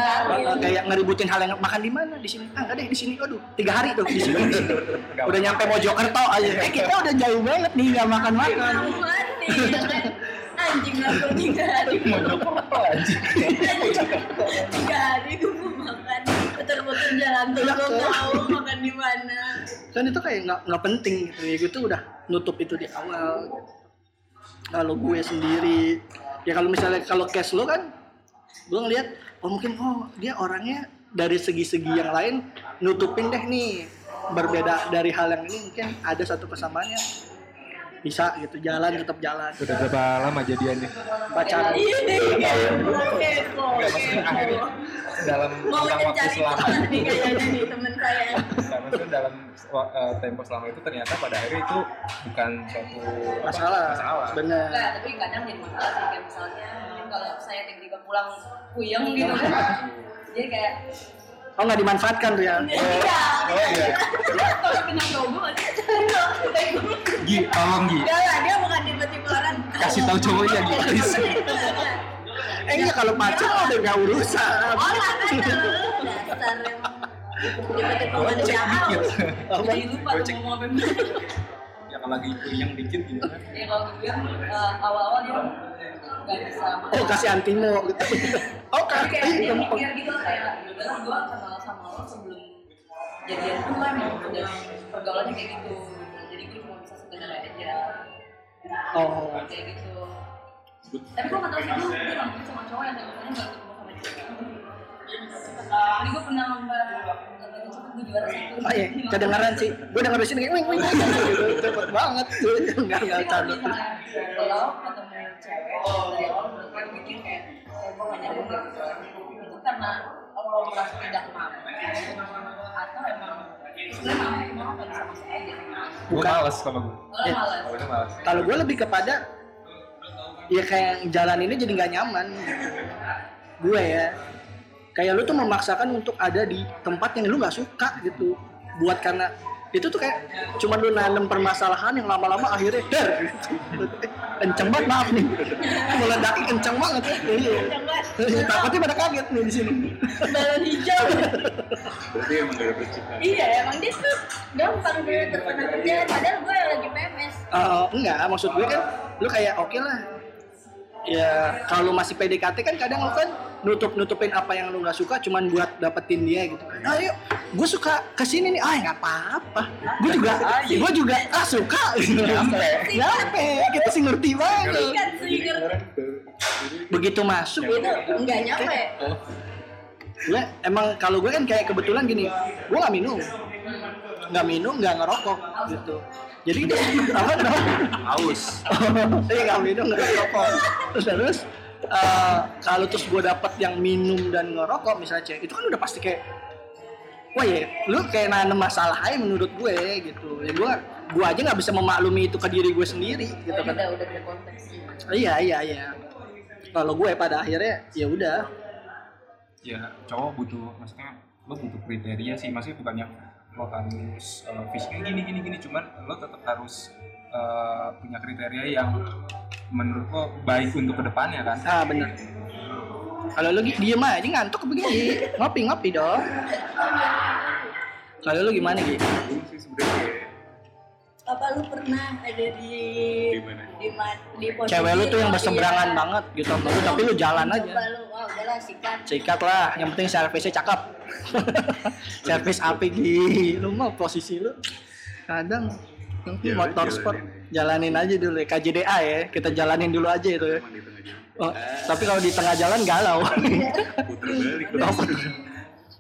kayak ngeributin hal yang makan di mana? Di sini. Ah enggak deh di sini. Aduh tiga hari tuh. Di sini. (laughs) Di sini udah nyampe Mojokerto aja. (laughs) Eh kita udah jauh banget nih nggak makan makan (laughs) Anjing gue tiga hari. Tiga hari gue mau makan putar-putar jalan tuh Iya, lo kan? tahu makan di mana. Kan itu kayak nggak nggak penting gitu ya. Gitu udah nutup itu di awal. Kalau gue sendiri ya kalau misalnya kalau cash lo kan gue ngeliat oh mungkin oh dia orangnya dari segi-segi yang lain nutupin deh nih. Berbeda dari hal yang ini mungkin ada satu kesamaannya bisa gitu jalan tetap jalan. Udah berapa lama jadiannya? pacaran ini kepo kepo Enggak, maksudnya akhirnya dalam mau tentang waktu selama. nih temen saya. Nah, maksudnya dalam uh, tempo selama itu ternyata pada akhirnya itu bukan suatu apa, masalah. masalah. bener. Enggak, tapi kadang jadi masalah sih kayak misalnya mungkin kalau saya tiba-tiba pulang puyeng gitu kan. Jadi kayak oh nggak dimanfaatkan tuh ya? Iya. Oh iya. kalau kena logo aja Gi, tolong Gi. enggak lah dia bukan tipe-tipe orang. Kasih tahu cowoknya Gi. please. eh iya kalau pacaran udah nggak urusan. Orang kan dasar tipe-tipe jadi lupa mau ngomong apa kalau lagi puyeng dikit gitu kan. ya kalau gue bilang eh, awal-awal dia nggak bisa oh kasih antimo gitu. (laughs) Oh kasih kayak dia lempeng. mikir gitu kayak udah gue kenal sama lo sebelum jadian tuh kan udah pergaulannya kayak gitu. Jadi gue cuma bisa sekedar aja. Oh. Kayak gitu. Tapi gue gak tau sih gue gue nonton sama cowok yang gak ketemu sama cewek jadi gue pernah lomba gue juara satu Oh iya, kedengeran sih. Gue denger di sini kayak wing wing wing (laughs) gitu. Cepet banget. Enggak enggak Jadi kalau ketemu cewek dari awal gue mikir kayak oh, gue gak nyambung gitu itu karena lo merasa tidak mampu atau emang sebenarnya mampu cuma lo gak bisa masuk aja Gue Bukan. males kalau gue. Iya. Kalau males. Kalau gue lebih kepada ya kayak jalan ini jadi nggak nyaman. Gue ya. Kayak lu tuh memaksakan untuk ada di tempat yang lu nggak suka gitu. Buat karena itu tuh kayak cuma lu nanam permasalahan yang lama-lama akhirnya (laughs) der gitu. kenceng banget maaf nih meledaknya kenceng banget ya Iya. takutnya pada kaget nih di sini balon hijau Berarti emang gak ada percikan. iya emang dia tuh gampang dia terkena kerjaan padahal gue yang lagi PMS Eh, enggak, maksud gue kan lu kayak oke lah. Ya kalau masih PDKT kan kadang lu kan nutup nutupin apa yang lu nggak suka cuman buat dapetin dia gitu. Ayo, gue suka ke sini nih, ah nggak apa-apa. Gue juga, gue juga ah suka. Nyampe, (laughs) kita sih ngerti banget. Begitu masuk itu enggak nyampe gue emang kalau gue kan kayak kebetulan gini, gue nggak minum, nggak minum, nggak ngerokok gitu. Jadi (laughs) apa kenapa? Aus. (laughs) Iya nggak minum nggak ngerokok. Terus terus eh, kalau terus gue dapet yang minum dan ngerokok misalnya cewek, itu kan udah pasti kayak Wah ya, lu kayak nanem masalah aja menurut gue gitu. Ya gue, gue aja nggak bisa memaklumi itu ke diri gue sendiri gitu oh, kan. udah udah beda konteks Iya iya iya. Kalau gue pada akhirnya ya udah. Ya cowok butuh, maksudnya lo butuh kriteria sih, maksudnya bukannya lo harus uh, fisiknya gini gini gini, cuman lo tetap harus uh, punya kriteria yang menurut lo baik untuk ke depannya kan. Ah bener. Kalau lu diem aja ngantuk begini, ngopi ngopi dong. Kalau lu gimana Gi? Gue sih sebenarnya kayak apa lu pernah ada di Di mana? di, ma- di posisi Cewek lu tuh yang oh, berseberangan iya. banget gitu sama lu, tapi lu jalan aja. Lu, wah udahlah sikat Sikat lah, yang penting servisnya cakep. (laughs) Servis api Gi. Lu mah posisi lu kadang nanti Ya, motor jalanin sport aja. jalanin aja dulu ya. KJDA ya, kita jalanin dulu aja itu ya. Oh, tapi kalau di tengah jalan galau. (laughs) Balik.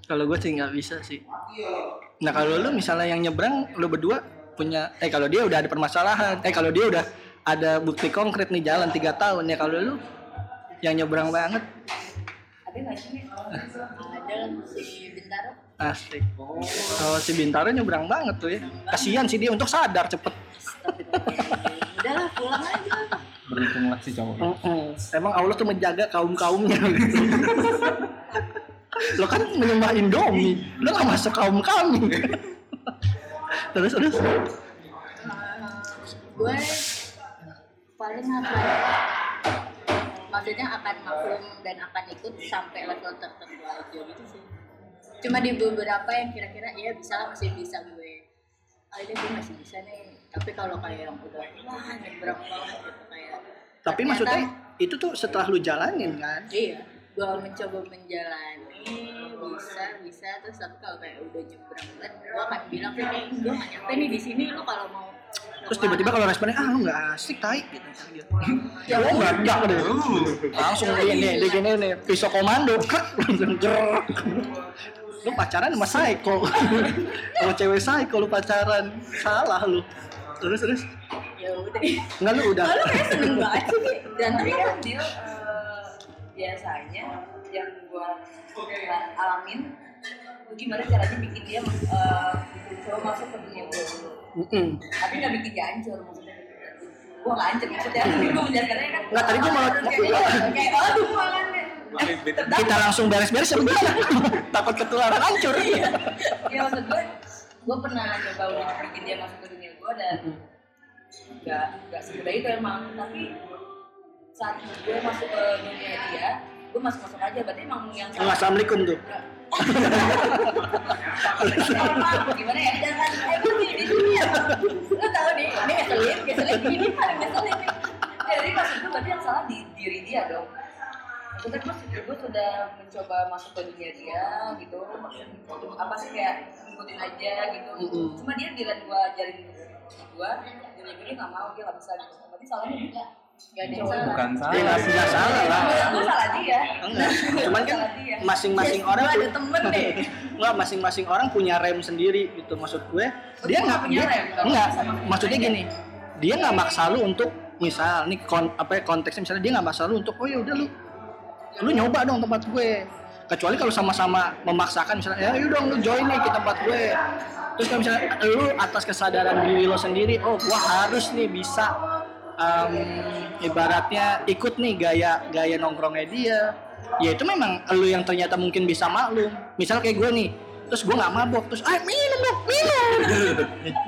kalau gue sih nggak bisa sih. Nah kalau lu misalnya yang nyebrang, lu berdua punya, eh kalau dia udah ada permasalahan, eh kalau dia udah ada bukti konkret nih jalan tiga tahun ya kalau lu yang nyebrang banget ada nggak sih ada si Bintaro? Asik. Kalau si Bintaro nyebrang banget tuh ya. Kasihan sih dia untuk sadar cepet. Udahlah pulang aja. Berhitunglah si cowok. Mm-mm. emang Allah tuh menjaga kaum kaumnya gitu lo kan menyembah Indomie. Lo gak masuk kaum kami. Terus terus. Gue paling akan maksudnya akan maklum dan akan ikut sampai level tertentu aja gitu sih. Cuma di beberapa yang kira-kira ya bisa lah masih bisa gue. Ah ini gue masih bisa nih. Tapi kalau kayak yang udah wah nyebrang banget gitu kayak tapi ternyata- maksudnya itu tuh setelah lu jalanin kan? Iya gue mencoba menjalani bisa bisa terus tapi kalau kayak udah nyebrang banget gue akan bilang kayak gue gak nyampe nih di sini lo kalau mau terus tiba-tiba kalau responnya ah lu nggak asik tai. Gitu ya oh udah meledak deh langsung dia nih dia gini nih pisau komando. Langsung gerak lu pacaran sama psycho sama cewek psycho lu pacaran. Salah lu. Terus terus. Ya udah. Enggak lu udah. Lalu kayak seneng banget sih dan tapi kan dia eh, biasanya yang gua alamin lu gimana caranya bikin dia eh, coba masuk ke dunia gua dulu Mm-mm. tapi nggak bikin dia hancur maksudnya. Gua nggak hancur maksudnya. Gua menjelaskannya kan. Nggak, tadi gua malah- kayak aduh malah kita langsung beres-beres ya bagaimana (laughs) takut ketularan hancur. Ya maksud gue gue pernah coba untuk bikin dia masuk ke dunia gue dan nggak nggak semudah itu emang. Tapi saat gue masuk ke dunia dia gue masuk masuk aja. Berarti emang yang Enggak, assalamualaikum tuh gimana ya? Jangan emang di di dunia lo tau nih ini ngeselin ngeselin ini paling ngeselin. Ya, jadi maksud gue berarti yang salah di diri dia dong. Maksudnya gue, gue sudah mencoba masuk ke dunia dia gitu. Apa sih kayak ngikutin aja gitu. Cuma dia bila gue ajarin gue jadi gue nggak mau dia nggak bisa gitu. Berarti salahnya dia gak ada yang salah. Bukan ya nggak nggak salah lah gue salah dia. Enggak. Cuman kan masing-masing Yes, orang gua ada pu- temen nih. (laughs) enggak masing-masing orang punya rem sendiri gitu. Maksud gue dia nggak punya dia- rem, enggak maksudnya aja. gini dia nggak maksa lu untuk misal nih kon, apa ya, konteksnya misalnya dia nggak maksa lu untuk oh ya udah lu lu nyoba dong tempat gue. Kecuali kalau sama-sama memaksakan misalnya ya yaudah dong lu join nih ke tempat gue. Terus kalau misalnya lu atas kesadaran diri lo sendiri oh gua harus nih bisa em, ibaratnya ikut nih gaya gaya nongkrongnya dia. Ya itu memang lu yang ternyata mungkin bisa maklum. Misal kayak gue nih terus gue nggak mabok terus ah minum dong minum.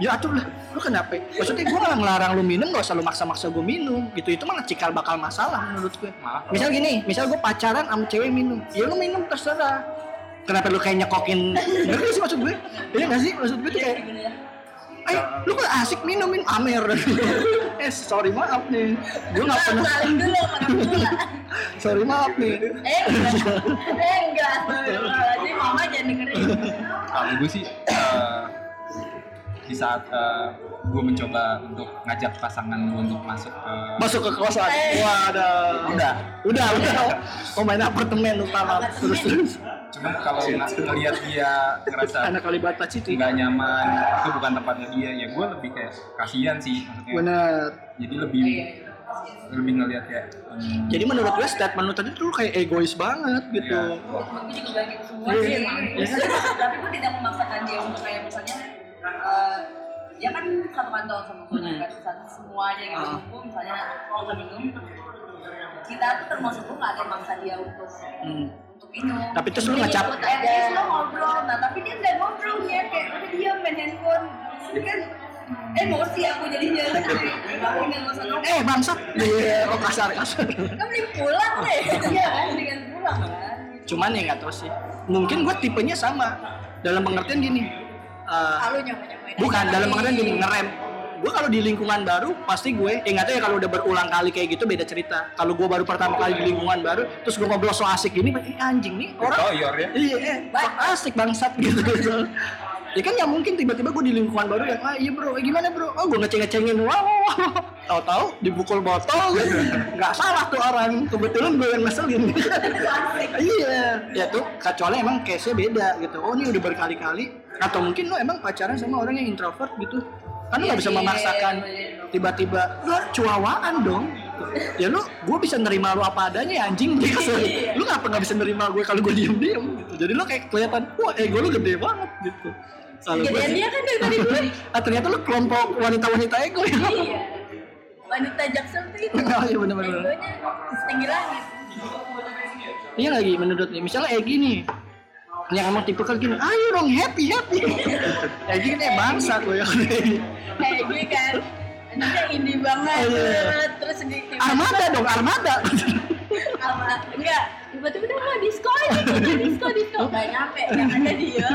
Ya atuh lah lu kenapa? Maksudnya gue nggak ngelarang lu minum gak usah lu maksa-maksa gue minum. Gitu itu malah cikal bakal masalah menurut gue misal gini misal gue pacaran sama cewek minum. Ya lu minum terserah. Kenapa lu kayak nyekokin? Ngerti sih maksud gue iya gak sih? Maksud gue tuh kayak Eh, lu kok asik minum minum amer (laughs) eh sorry maaf nih. Gue nggak pernah saling dulu (laughs) sorry maaf nih. Eh enggak. Eh enggak. Astagfirullahaladzim mama jangan dengerin. Kalau gue sih eh, di saat gue mencoba untuk ngajak pasangan gue untuk masuk ke masuk ke kosan. Eh. waduh. Udah. Udah udah. Mau main apartemen utama. Terus terus cuman kalau ng- ngelihat dia ngerasa (laughs) anak Kalibata City. nggak nyaman itu bukan tempatnya dia ya gue lebih kayak kasihan sih maksudnya. Bener. Jadi lebih lebih ngelihat kayak hmm, jadi menurut gue statement lu tadi tuh kayak egois banget gitu. Iya. gue juga kayak gitu. Semua Iya, sih iya. tapi gue tidak memaksakan dia untuk kayak misalnya eh, dia kan satu kantor sama gue Hmm. kan? Satu semuanya gitu Ah. gue misalnya kalau minum kita tuh termasuk gue nggak ada yang maksa dia untuk Hmm. Untuk minum. Tapi terus lu ngecap at least lo ngobrol. Nah tapi dia nggak ngobrol ya. Kayak udah diam main handphone. Kan emosi aku jadinya. (laughs) Eh bangsat. Iya oh kasar kasar. Kan mending pulang deh iya kan dengan pulang kan. Cuman ya nggak tahu sih. Mungkin gue tipenya sama. Dalam pengertian gini lalu nyobain bukan dalam pengertian gini ngerem gue kalau di lingkungan baru pasti gue eh ya kalau udah berulang kali kayak gitu beda cerita. Kalau gue baru pertama kali di lingkungan baru terus gue ngobrol so asik gini eh, anjing nih orang toyor ya? Iya eh asik bangsat (laughs) gitu ya kan nggak mungkin tiba-tiba gue di lingkungan baru yang ah iya bro eh, gimana bro? Oh gue ngeceng-ngecengin wow tahu-tahu dipukul botol (laughs) nggak salah tuh orang. Kebetulan gue yang ngeselin. (laughs) Iya. Ya tuh kecuali emang case nya beda gitu. Oh ini udah berkali-kali. Atau mungkin lo emang pacaran sama orang yang introvert gitu kan lo nggak bisa Iya, memaksakan iya, iya, iya. tiba-tiba lu cuawaan dong ya lu gue bisa nerima lu apa adanya ya anjing (laughs) gitu. lu ngapa nggak bisa nerima gue kalau gue diem diem gitu. jadi lu kayak kelihatan wah ego lu gede banget gitu Gedean sih- dia kan daripada (laughs) gue. ah ternyata lu kelompok wanita-wanita ego ya Iya. Wanita jaksel tuh itu. Oh, (laughs) iya, bener-bener. Egonya setinggi langit. iya lagi menurut nih misalnya Egi nih yang emang tipe gini ayo dong happy happy. Egi kan eh bangsa tuh ya Kayak gue kan. Anaknya indie banget. Iya. Terus di armada dong armada. Apa enggak tiba-tiba udah mau disco aja gitu disco disco. Nggak nyampe yang ada dia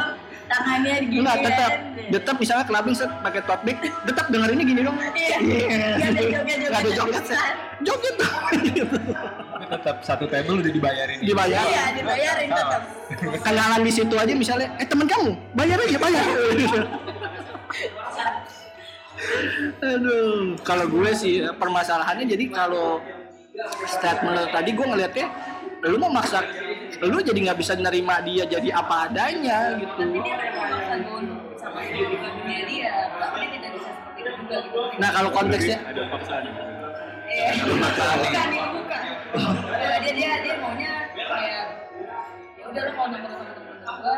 tangannya gini Enggak, tetap tetap misalnya clubbing set pakai tote bag tetap dengerinnya gini dong. Iya. Nggak ada joget Nggak ada joget set. joget dong (laughs) Tapi tetap satu table udah dibayarin. dibayar iya dibayarin tetap. Kenalan di situ aja misalnya eh temen kamu bayar aja bayar. Aduh. Kalau gue sih permasalahannya jadi kalau statement tadi gue ngeliatnya lu mau maksa lu jadi nggak bisa nerima dia jadi apa adanya gitu. Gitu. Nah kalau konteksnya ada paksaan. Eh bukan itu Ya, dia dia dia maunya kayak ya udah lo kalau nongkrong sama temen-temen gue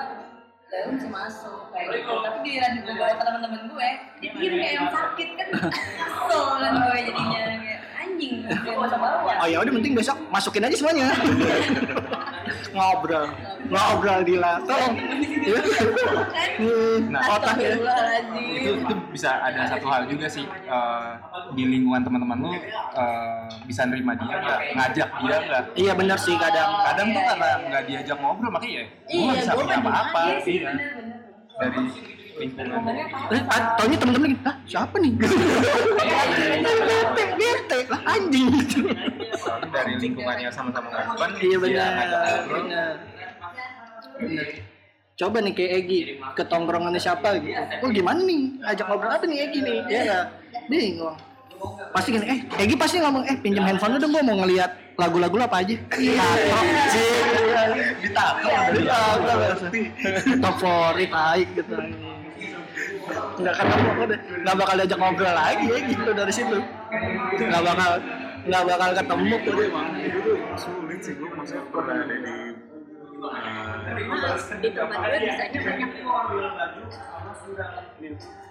ya lu bisa masuk kayak gitu. Tapi di radio gue bawa ke teman-teman gue dia pikir kayak yang sakit kan kesel kan gue jadinya kayak anjing. Gue gak usah bawa oh ya udah penting besok masukin aja semuanya (laughs) ngobrol. Ngobrol Dila. Tolong. (laughs) Nah, otaknya Astagfirullahaladzim. itu itu bisa ada satu hal juga sih eh, di lingkungan teman-teman lu eh, bisa nerima dia nggak? Ngajak dia nggak? Iya benar sih kadang. Kadang tuh karena nggak diajak ngobrol makanya ya gue Iya, nggak bisa punya apa-apa sih, iya. dari lingkungan. Eh, ah, taunya temen-temen gitu, Hah, siapa nih? (laughs) (laughs) bete, bete, lah anjing. gitu. Soalnya dari lingkungannya sama-sama ngobrol Iya benar, ngobrol benar. Benar. Coba nih kayak Egi, ke tongkrongannya siapa gitu. Oh gimana nih, ajak ngobrol apa nih Egi nih? Ya nggak? Bingung. Pasti gini, eh Egi pasti ngomong, eh pinjam handphone lu dong, gua mau ngeliat lagu-lagu apa aja. Ditato pasti. Top favorit, baik gitu. Nggak ketemu udah, nggak bakal diajak ngobrol lagi ya gitu dari situ. Nggak bakal, nggak bakal ketemu tuh dia mah. itu tuh sulit sih gue maksudnya pernah ada di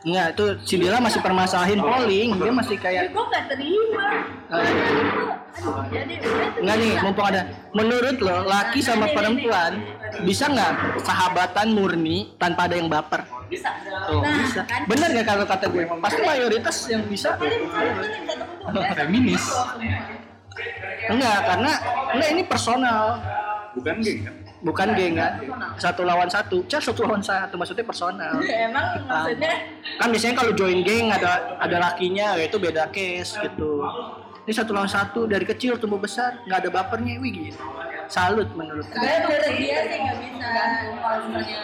Enggak, itu si Dila masih permasalahin polling, dia masih ya kayak gue gak terima. Eh, aduh jadi udah Enggak nih, mumpung ada. Menurut lo, laki sama perempuan bisa nggak sahabatan murni tanpa ada yang baper? bisa. Tuh, nah bisa. kan. Bener nggak kalau kata gue? Pasti mayoritas yang bisa. tuh feminis. Enggak, karena enggak ini personal, bukan geng kan bukan geng kan? Satu lawan satu, cah satu lawan satu, maksudnya personal. (laughs) emang maksudnya Kan biasanya kalau join geng ada ada lakinya, ya itu beda case gitu. Ini satu lawan satu dari kecil tumbuh besar, nggak ada bapernya, wih gitu. Salut menurut gue. sebenarnya menurut dia sih nggak bisa kalau misalnya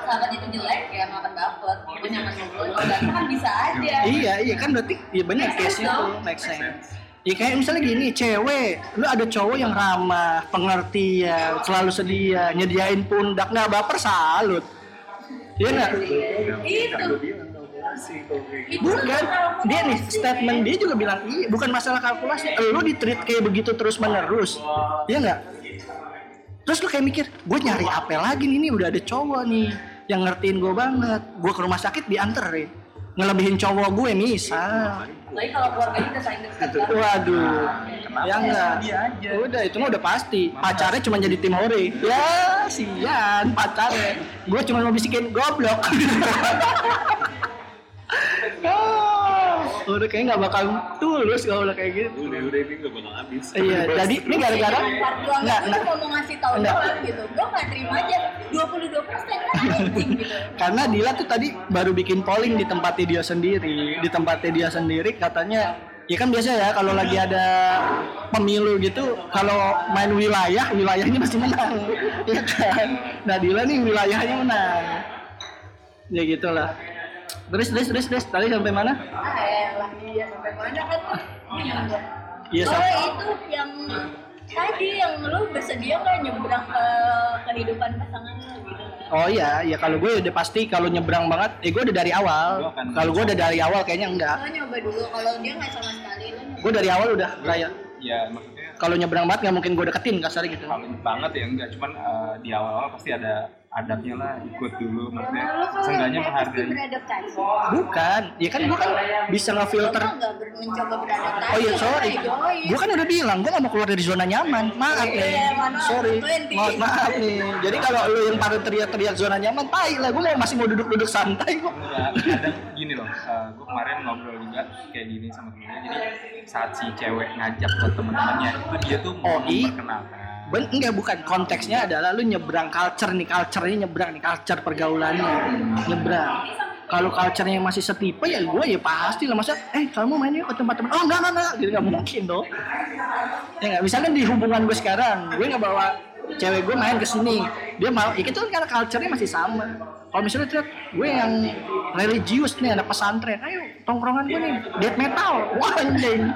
sahabat itu jelek ya nggak akan dapet gue nyaman ngobrol kan bisa aja Iya, iya kan berarti iya benar case itu make sense. Ya kayak misalnya gini, cewek, lu ada cowok yang ramah, pengertian, selalu sedia, nyediain pundak, nggak baper salut. Iya nggak? itu Bukan, dia nih statement dia juga bilang iya, bukan masalah kalkulasi. Lu di treat kayak begitu terus menerus, iya nggak? Terus lu kayak mikir, gue nyari apa lagi nih, nih udah ada cowok nih yang ngertiin gue banget. Gue ke rumah sakit dianterin, ngelebihin cowok gue misal. lagi kalau keluarganya udah saling dekat kan Waduh, ya enggak. Udah itu mah udah pasti. Pacarnya cuma jadi tim hore. Ya, sian pacarnya. Gue cuma mau bisikin goblok. (laughs) (laughs) Ah, udah kayak nggak bakal tulus kalau udah kayak gitu. udah udah ini gak bakal habis. Iya, jadi ini gara-gara nggak, gue nggak, mau ngasih tau Nggak. doang gitu. Gue gak terima aja. 22 persen kan gitu. Karena Dila tuh tadi baru bikin polling di tempatnya dia sendiri, di tempatnya dia sendiri katanya Ya kan biasa ya kalau lagi ada pemilu gitu kalau main wilayah wilayahnya pasti menang. (laughs) Ya kan? Nah Dila nih wilayahnya menang. Ya gitulah terus terus terus terus tadi sampai mana ah ya lah iya sampai mana kan iya oh sampai itu yang tadi yang lu bersedia nggak nyebrang ke kehidupan pasangan lu gitu Oh iya, ya kalau gue udah pasti kalau nyebrang banget, eh gue udah dari awal. Kalau gue udah dari awal kayaknya enggak. Lo nyoba dulu kalau dia nggak sama sekali nyoba. Gue dari awal udah kayak ya maksudnya kalau nyebrang banget nggak mungkin gue deketin kasar gitu. kalau banget ya enggak cuman eh, di awal-awal pasti ada adabnya lah ikut dulu maksudnya kalau seenggaknya menghargai beradaptasi. Bukan, ya kan gue kan bisa Lo ngefilter. mencoba beradaptasi. Oh iya sorry, egois. gue kan udah bilang gue gak mau keluar dari zona nyaman. Maaf nih, Iya, maaf, sorry, betuin, Pi. maaf, maaf nih. Jadi kalau lu yang pada teriak-teriak zona nyaman, tai lah. Gue masih mau duduk-duduk santai kok. Kadang gini loh, gue kemarin ngobrol juga kayak gini sama temennya, jadi saat si cewek ngajak ke temen-temennya, itu dia tuh mau Oh, memperkenalkan Ben, enggak bukan. Konteksnya adalah lu nyebrang culture nih, culture-nya nyebrang nih, culture pergaulannya. Nyebrang. Kalau culture-nya masih setipe ya gue ya pasti lah. Masa eh kamu main yuk ke tempat teman oh enggak enggak enggak. Gitu nggak mungkin dong. Ya nggak misalkan di hubungan gue sekarang gue nggak bawa cewek gue main ke sini. Dia mau ya itu kan karena culture-nya masih sama kalau misalnya terlihat gue yang religius nih anak pesantren. Ayo tongkrongan gue nih death metal. Wah anjing.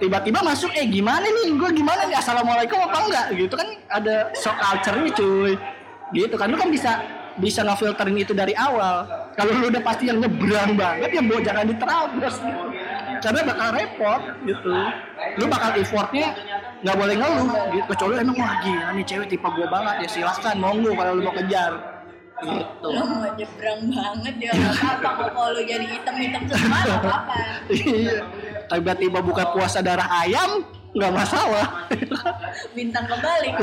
Tiba-tiba masuk eh gimana nih? Gue gimana nih? Assalamualaikum apa enggak? Gitu kan ada shock culture-nya cuy. Gitu kan lu kan bisa bisa ngefilterin itu dari awal. Kalau lu udah pasti yang nyebrang banget ya bo jangan diterabas gitu. karena bakal repot gitu. Lu bakal effortnya nggak boleh ngeluh gitu. Kecuali emang wah gila nih cewek tipe gua banget ya silahkan monggo kalau lu mau kejar gitu Lo mau nyebrang banget ya nggak apa-apa kok kalau lo jadi hitam-hitam semua nggak apa-apa. iya tiba-tiba buka puasa darah ayam nggak masalah Bintang kebalik.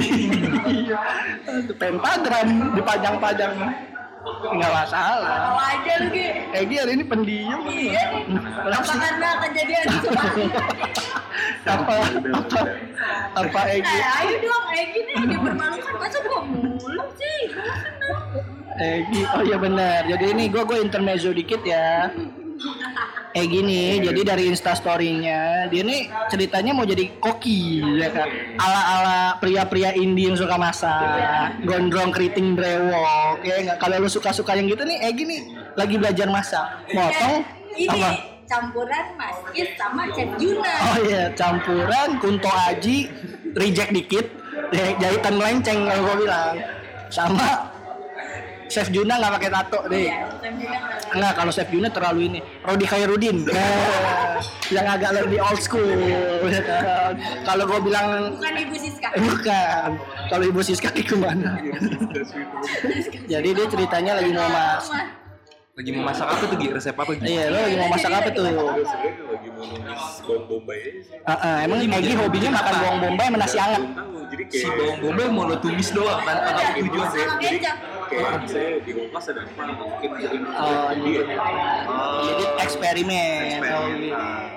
iya pentagram dipajang-pajang nggak masalah Tahu aja lu Gi. Egi hari ini pendiam Iya nih. Apa karena kejadian semalam? apa apa apa Egi Eh, ayo dong, eh gini dia bermalukan masa gua mulu sih? Gua seneng. Egi. Oh iya benar. Jadi ini gue gue intermezzo dikit ya. Egi nih jadi dari instastorynya dia nih ceritanya mau jadi koki ya kan? Ala ala pria-pria indie yang suka masak gondrong keriting brewok ya nggak? Kalau lu suka suka yang gitu nih Egi nih lagi belajar masak. Motong Eh, ini apa? campuran Mas Is sama Chef Juna. Oh iya, campuran Kunto Aji, reject dikit, jahitan melenceng kalau gue bilang. Sama Chef Juna nggak pakai tato deh. Iya, Enggak, kalau Chef Juna terlalu ini. Rodi Khairudin. (laughs) Nah, yang agak lebih old school. (laughs) Kalau gue bilang bukan Ibu Siska. bukan. Kalau Ibu Siska ke mana? (laughs) Jadi dia ceritanya lagi mau mas. lagi mau masak apa tuh resep apa Gi? Iya, lo lagi mau masak apa tuh? Lagi mau nulis bawang bombay sih. Ah, emang Egi hobinya makan bawang bombay sama nasi jadi si kayak bawang bombay mau lo tumis doang kan atau Iya. tujuan kecap. Kayak misalnya di kulkas ada apa mungkin mungkin Oh, dia Jadi eksperimen. Eksperimen. Oh, gitu.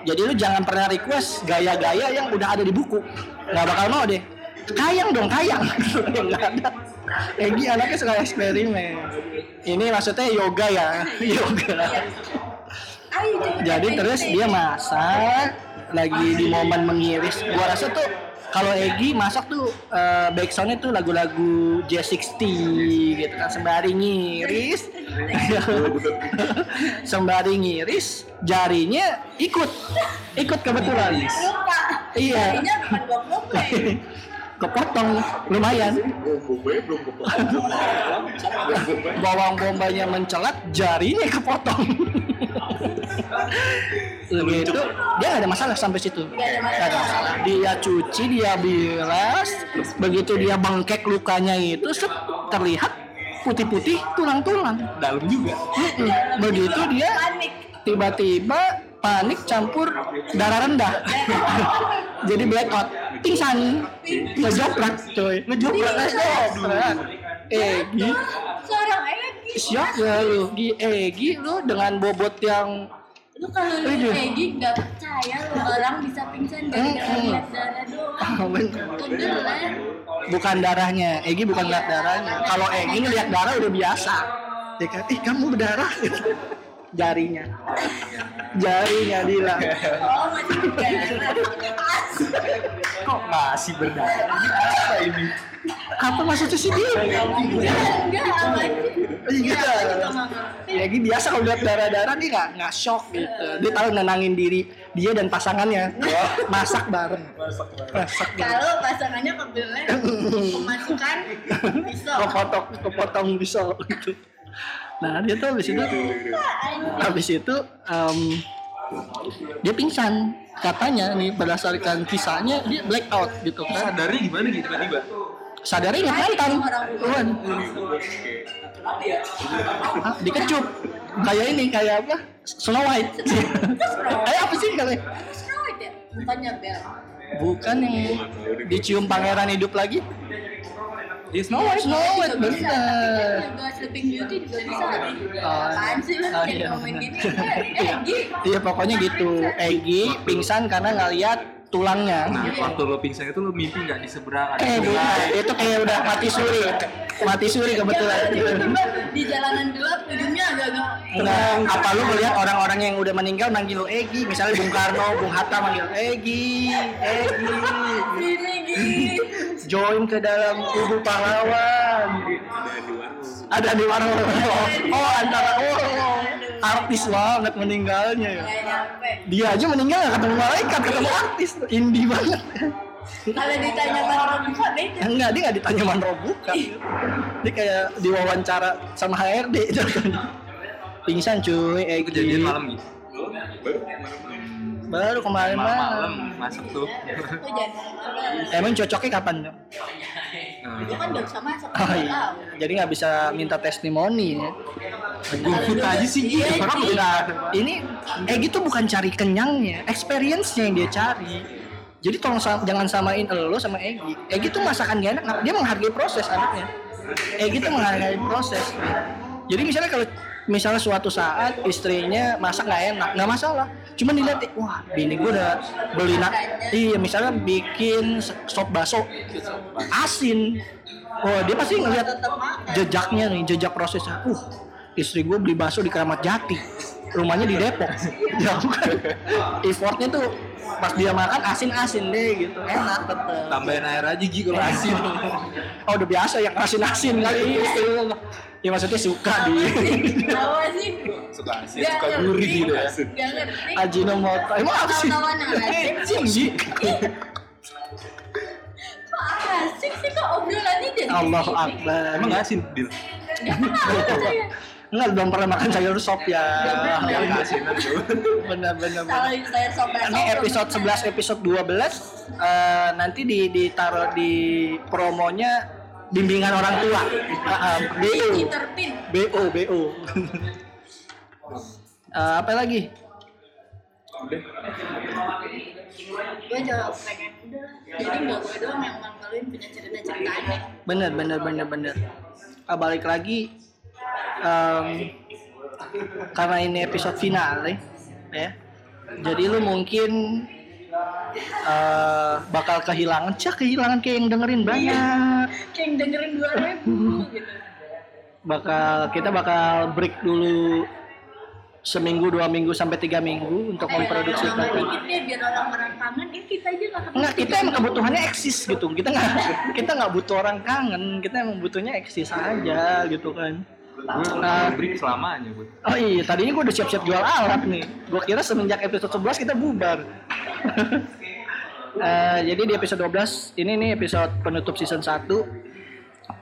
Jadi lu jangan pernah request gaya-gaya yang udah ada di buku. Nggak bakal mau deh. Kayang dong, kayang. Yang (laughs) nggak ada. Egi anaknya suka eksperimen. Ini maksudnya yoga ya, (laughs) yoga. Jadi terus deh. dia masak lagi di momen mengiris. Gua rasa tuh kalau Egi masak tuh eh, backsoundnya tuh lagu-lagu J60 gitu kan sembari ngiris. (laughs) Sembari ngiris jarinya ikut. Ikut kebetulan. Lupa. Iya. Bukan (laughs) kepotong lumayan. Bawang bombaynya mencelat jarinya kepotong (laughs) begitu dia nggak ada masalah sampai situ. Nggak ada masalah. Dia cuci dia bilas begitu dia bengkek lukanya itu set, terlihat putih-putih tulang-tulang. Dalam juga. Begitu dia Panik. tiba-tiba panik campur darah rendah. (laughs) Jadi blackout. Pingsan. Ngejoprak coy. Ngejoprak. Ngejoprak Egi Seorang Egi. siap ya lu Gi Egi lu dengan bobot yang Lu kalau lu Aduh. Egi nggak percaya lu orang bisa pingsan gara-gara lihat darah doang. (laughs) Oh, bener. Kebetulan. bukan darahnya Egi bukan lihat darahnya kalau Egi ngeliat darah udah biasa ya kan ih kamu berdarah (laughs) jarinya. Jarinya Dila. (laughs) Oh masih berdarah. kok masih berdarah? Apa ini? Apa maksudnya sih dia. Enggak. Iya. Nggak ngerti. ya biasa kalau lihat darah-darah dia nggak nggak shock gitu. Dia tahu nenangin diri dia dan pasangannya. Masak bareng. Masak bareng. Kalau pasangannya kebelet (laughs) pemasukan pisau. kepotong kepotong pisau. gitu (laughs) nah dia tuh habis itu habis itu em, dia pingsan. Katanya nih berdasarkan kisahnya dia blackout gitu kan. Sadari gimana gitu tiba-tiba? sadarnya ingat mantan Tuhan Ah, dikecup. Kayak ini kayak apa? Snow White. Eh apa sih kalau Snow White ya? Bukannya Bel. bukan yang dicium pangeran hidup lagi Dia Snow White. Snow White bisa, bener juga Sleeping Beauty juga bisa. Oh, Apaan sih lu oh, jadi iya. ngomongin gini? Eh, (laughs) Egi. Iya pokoknya gitu. Egi pingsan karena ngeliat tulangnya. Nah, waktu lo pingsan itu lo mimpi nggak di seberang ada Eh itu kayak udah mati suri, mati suri kebetulan. Di jalanan gelap ujungnya agak-agak Nah, apa lu melihat orang-orang yang udah meninggal manggil lu Egi, misalnya Bung Karno, Bung Hatta manggil Egi, Egi, join ke dalam tubuh pahlawan. Ada di warung. Oh, oh antara oh, artis banget meninggalnya ya. Dia aja meninggal ketemu malaikat, ketemu artis, indie banget. Kalau ditanya mana buka beda. Enggak, dia nggak ditanya manro bukan. Dia kayak diwawancara sama HRD jatuhnya. Pingsan cuy, eh Kejadian malam gitu. Baru kemarin Malam-malam malam. masuk tuh. Itu malam. Emang cocoknya kapan dong? Nah, Itu kan udah sama sama Oh iya. Jadi nggak bisa minta testimoni ya. Gue aja sih gitu. Iya, iya. udah Ini eh gitu bukan cari kenyangnya, experience-nya yang dia cari. Jadi tolong sa- jangan samain lo sama Egi. Egi tuh masakan dia enak, dia menghargai proses anaknya. Egi tuh menghargai proses. Jadi misalnya kalau misalnya suatu saat istrinya masak nggak enak, nggak masalah. Cuman dilihat, wah bini gue udah beli nak, iya misalnya bikin sop baso asin. Oh dia pasti ngeliat jejaknya nih, jejak prosesnya. Uh, istri gue beli bakso di Keramat Jati, rumahnya di Depok. Jauh kan? Effortnya tuh pas dia makan asin-asin deh gitu, enak tetep. tambahin air aja gitu kalau asin. (laughs) Oh udah biasa yang asin-asin kali lu. Ya maksudnya suka di sih. Suka asin, suka gurih gitu ya. Gak ngerti. Ajinomoto. Emang apa sih? Asik. Anjing. Kok asik sih kok obrolannya jadi Allah? Akbar. Emang asin, Dil? Enggak belum pernah makan sayur sop ya. Yang keasinan tuh. Bener-bener. Kalau saya sob Ini episode 11 episode 12 eh, nanti di ditaruh di promonya bimbingan orang tua. Ah, ah, BO. Terpin. BO BO. Eh, apa lagi? Gue jawab pengen udah. Jadi gue doang yang mangkalin punya cerita-cerita aneh. Bener bener bener bener. Ah, balik lagi em, karena ini episode finale ya. Jadi lu mungkin eh, bakal kehilangan, cah kehilangan kayak yang dengerin banyak. Kayak yang dengerin dua ribu (laughs) gitu. bakal kita bakal break dulu seminggu dua minggu sampai tiga minggu untuk Kayak memproduksi konten. dikit deh biar orang-orang kangen. Eh kita aja nggak. Enggak, kita emang kebutuhannya eksis gitu. Kita nggak (laughs) kita nggak butuh orang kangen. Kita emang butuhnya eksis aja gitu kan. Nah, break selamanya, Bud. oh iya, tadinya gue udah siap-siap jual alat nih. Gue kira semenjak episode 11 kita bubar. (laughs) Eh, jadi di episode 12 ini nih episode penutup season 1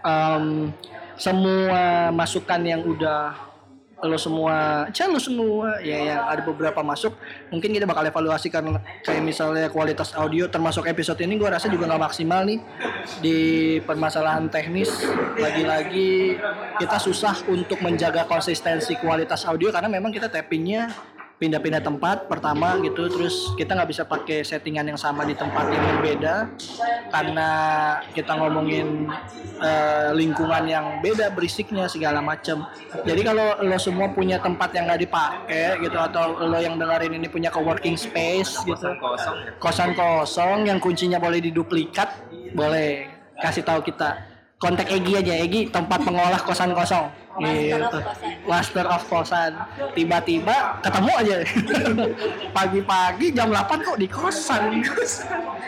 Em, semua masukan yang udah lo semua, lo semua ya yang ada beberapa masuk mungkin kita bakal evaluasi karena kayak misalnya kualitas audio termasuk episode ini gua rasa juga nggak maksimal nih. Di permasalahan teknis lagi-lagi kita susah untuk menjaga konsistensi kualitas audio karena memang kita tappingnya pindah-pindah tempat pertama gitu terus kita nggak bisa pakai settingan yang sama di tempat yang berbeda karena kita ngomongin eh, lingkungan yang beda berisiknya segala macam jadi kalau lo semua punya tempat yang nggak dipakai gitu atau lo yang dengerin ini punya coworking space gitu Kosong ya. kosan kosong yang kuncinya boleh diduplikat boleh kasih tahu kita kontak Egi aja Egi tempat pengolah kosan kosong. Master of gitu kosan. master of kosan. Tiba-tiba ketemu aja. (laughs) Pagi-pagi jam 8 kok di kosan.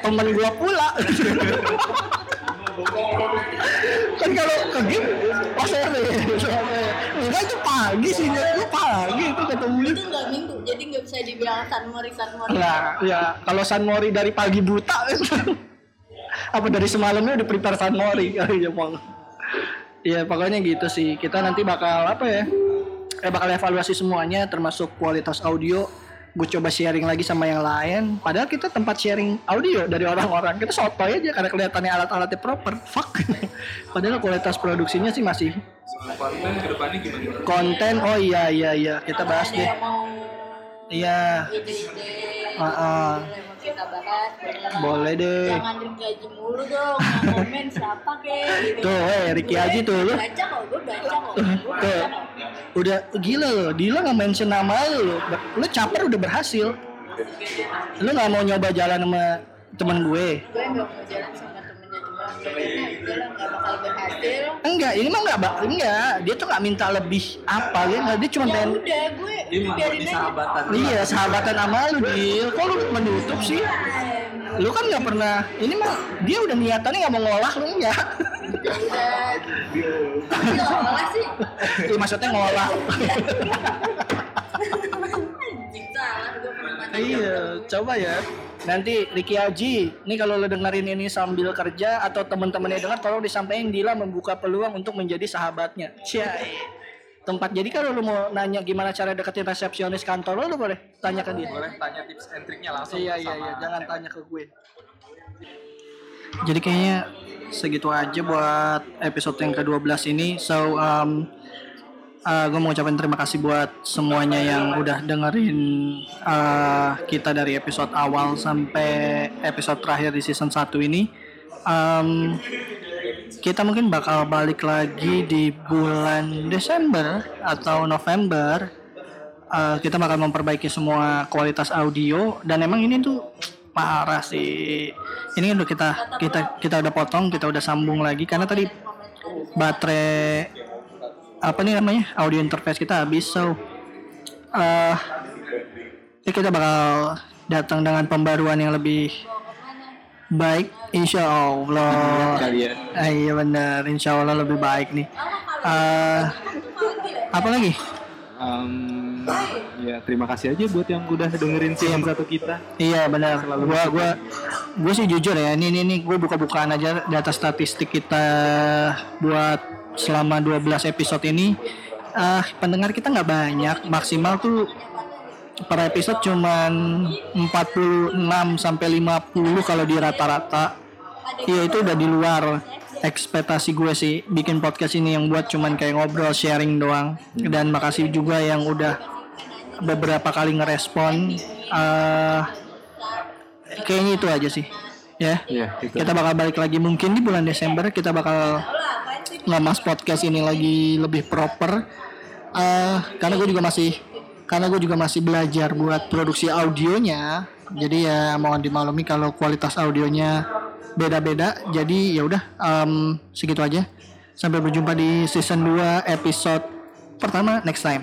Temen gua pula. (laughs) Kan kalau ke game pas RW enggak itu pagi sih gue pagi itu ketemu itu nggak minggu jadi nggak bisa dibilang San Mori San Mori. Nah, ya kalau San Mori dari pagi buta (laughs) apa dari semalamnya udah prepare San Mori kali (laughs) ya Bang. Ya pokoknya gitu sih. Kita nanti bakal apa ya? Eh bakal evaluasi semuanya termasuk kualitas audio. Gue coba sharing lagi sama yang lain. Padahal kita tempat sharing audio dari orang-orang. Kita sotoy aja karena kelihatannya alat-alatnya proper. Fuck. (laughs) Padahal kualitas produksinya sih masih konten ke depannya gimana konten. Oh iya iya iya. Kita bahas deh. Iya. boleh mau kita bahas boleh. Boleh deh. jangan gaji mulu dong yang komen siapa kek gitu Tuh, eh Ricky Haji tuh lu. baca kok gue baca kok Tuh. Udah gila loh, Dila nggak mention nama lu. Lu caper udah berhasil. Lu nggak mau nyoba jalan sama temen gue. gue nggak mau jalan sama Enggak, ini mah nggak bak enggak. Dia tuh nggak minta lebih apa gitu. Dia cuma ya pengen udah gue biarin sahabatan Iya, sahabatan sama lu, Dil. Kok lu menutup sih? Lu kan nggak pernah. Ini mah dia udah niatannya nggak mau ngolah lu enggak. ya malah sih Iya, maksudnya ngolah. (laughs) salah gue pernah baca Iya, coba ya. Nanti Ricky Haji, nih kalau lo dengerin ini sambil kerja atau teman-temannya dengar, tolong disampaikan Dila membuka peluang untuk menjadi sahabatnya. Ciai. Tempat jadi kalau lo mau nanya gimana cara deketin resepsionis kantor lo, lo boleh tanya ke dia. boleh tanya tips and triknya langsung Iya iya iya, jangan tanya ke gue. Jadi kayaknya segitu aja buat episode yang ke-12 ini. So um, uh, gue mau ucapin terima kasih buat semuanya yang udah dengerin uh, kita dari episode awal sampai episode terakhir di season 1 ini. Um, kita mungkin bakal balik lagi di bulan Desember atau November. Uh, kita bakal memperbaiki semua kualitas audio dan emang ini tuh parah sih. Ini udah kita kita kita udah potong, kita udah sambung lagi karena tadi baterai apa nih namanya audio interface kita habis so ini kita bakal datang dengan pembaruan yang lebih baik insya Allah ya Ah, iya benar insya Allah lebih baik nih eh apa lagi Em, ya terima kasih aja buat yang udah dengerin season satu kita. Iya benar. Gua gua gua sih jujur ya. Ini ini, ini gue buka-bukaan aja data statistik kita buat selama 12 episode ini. Ah pendengar kita nggak banyak. Maksimal tuh per episode cuman 46 sampai 50 kalau di rata-rata. Iya itu udah di luar ekspektasi gue sih bikin podcast ini yang buat cuman kayak ngobrol sharing doang dan makasih juga yang udah beberapa kali ngerespon eh kayaknya itu aja sih ya Iya, itu. kita bakal balik lagi mungkin di bulan Desember kita bakal ngemas podcast ini lagi lebih proper. Eh karena gue juga masih karena gue juga masih belajar buat produksi audionya. Jadi ya mohon dimaklumi kalau kualitas audionya beda-beda. Jadi ya udah em, segitu aja. Sampai berjumpa di season 2 episode pertama next time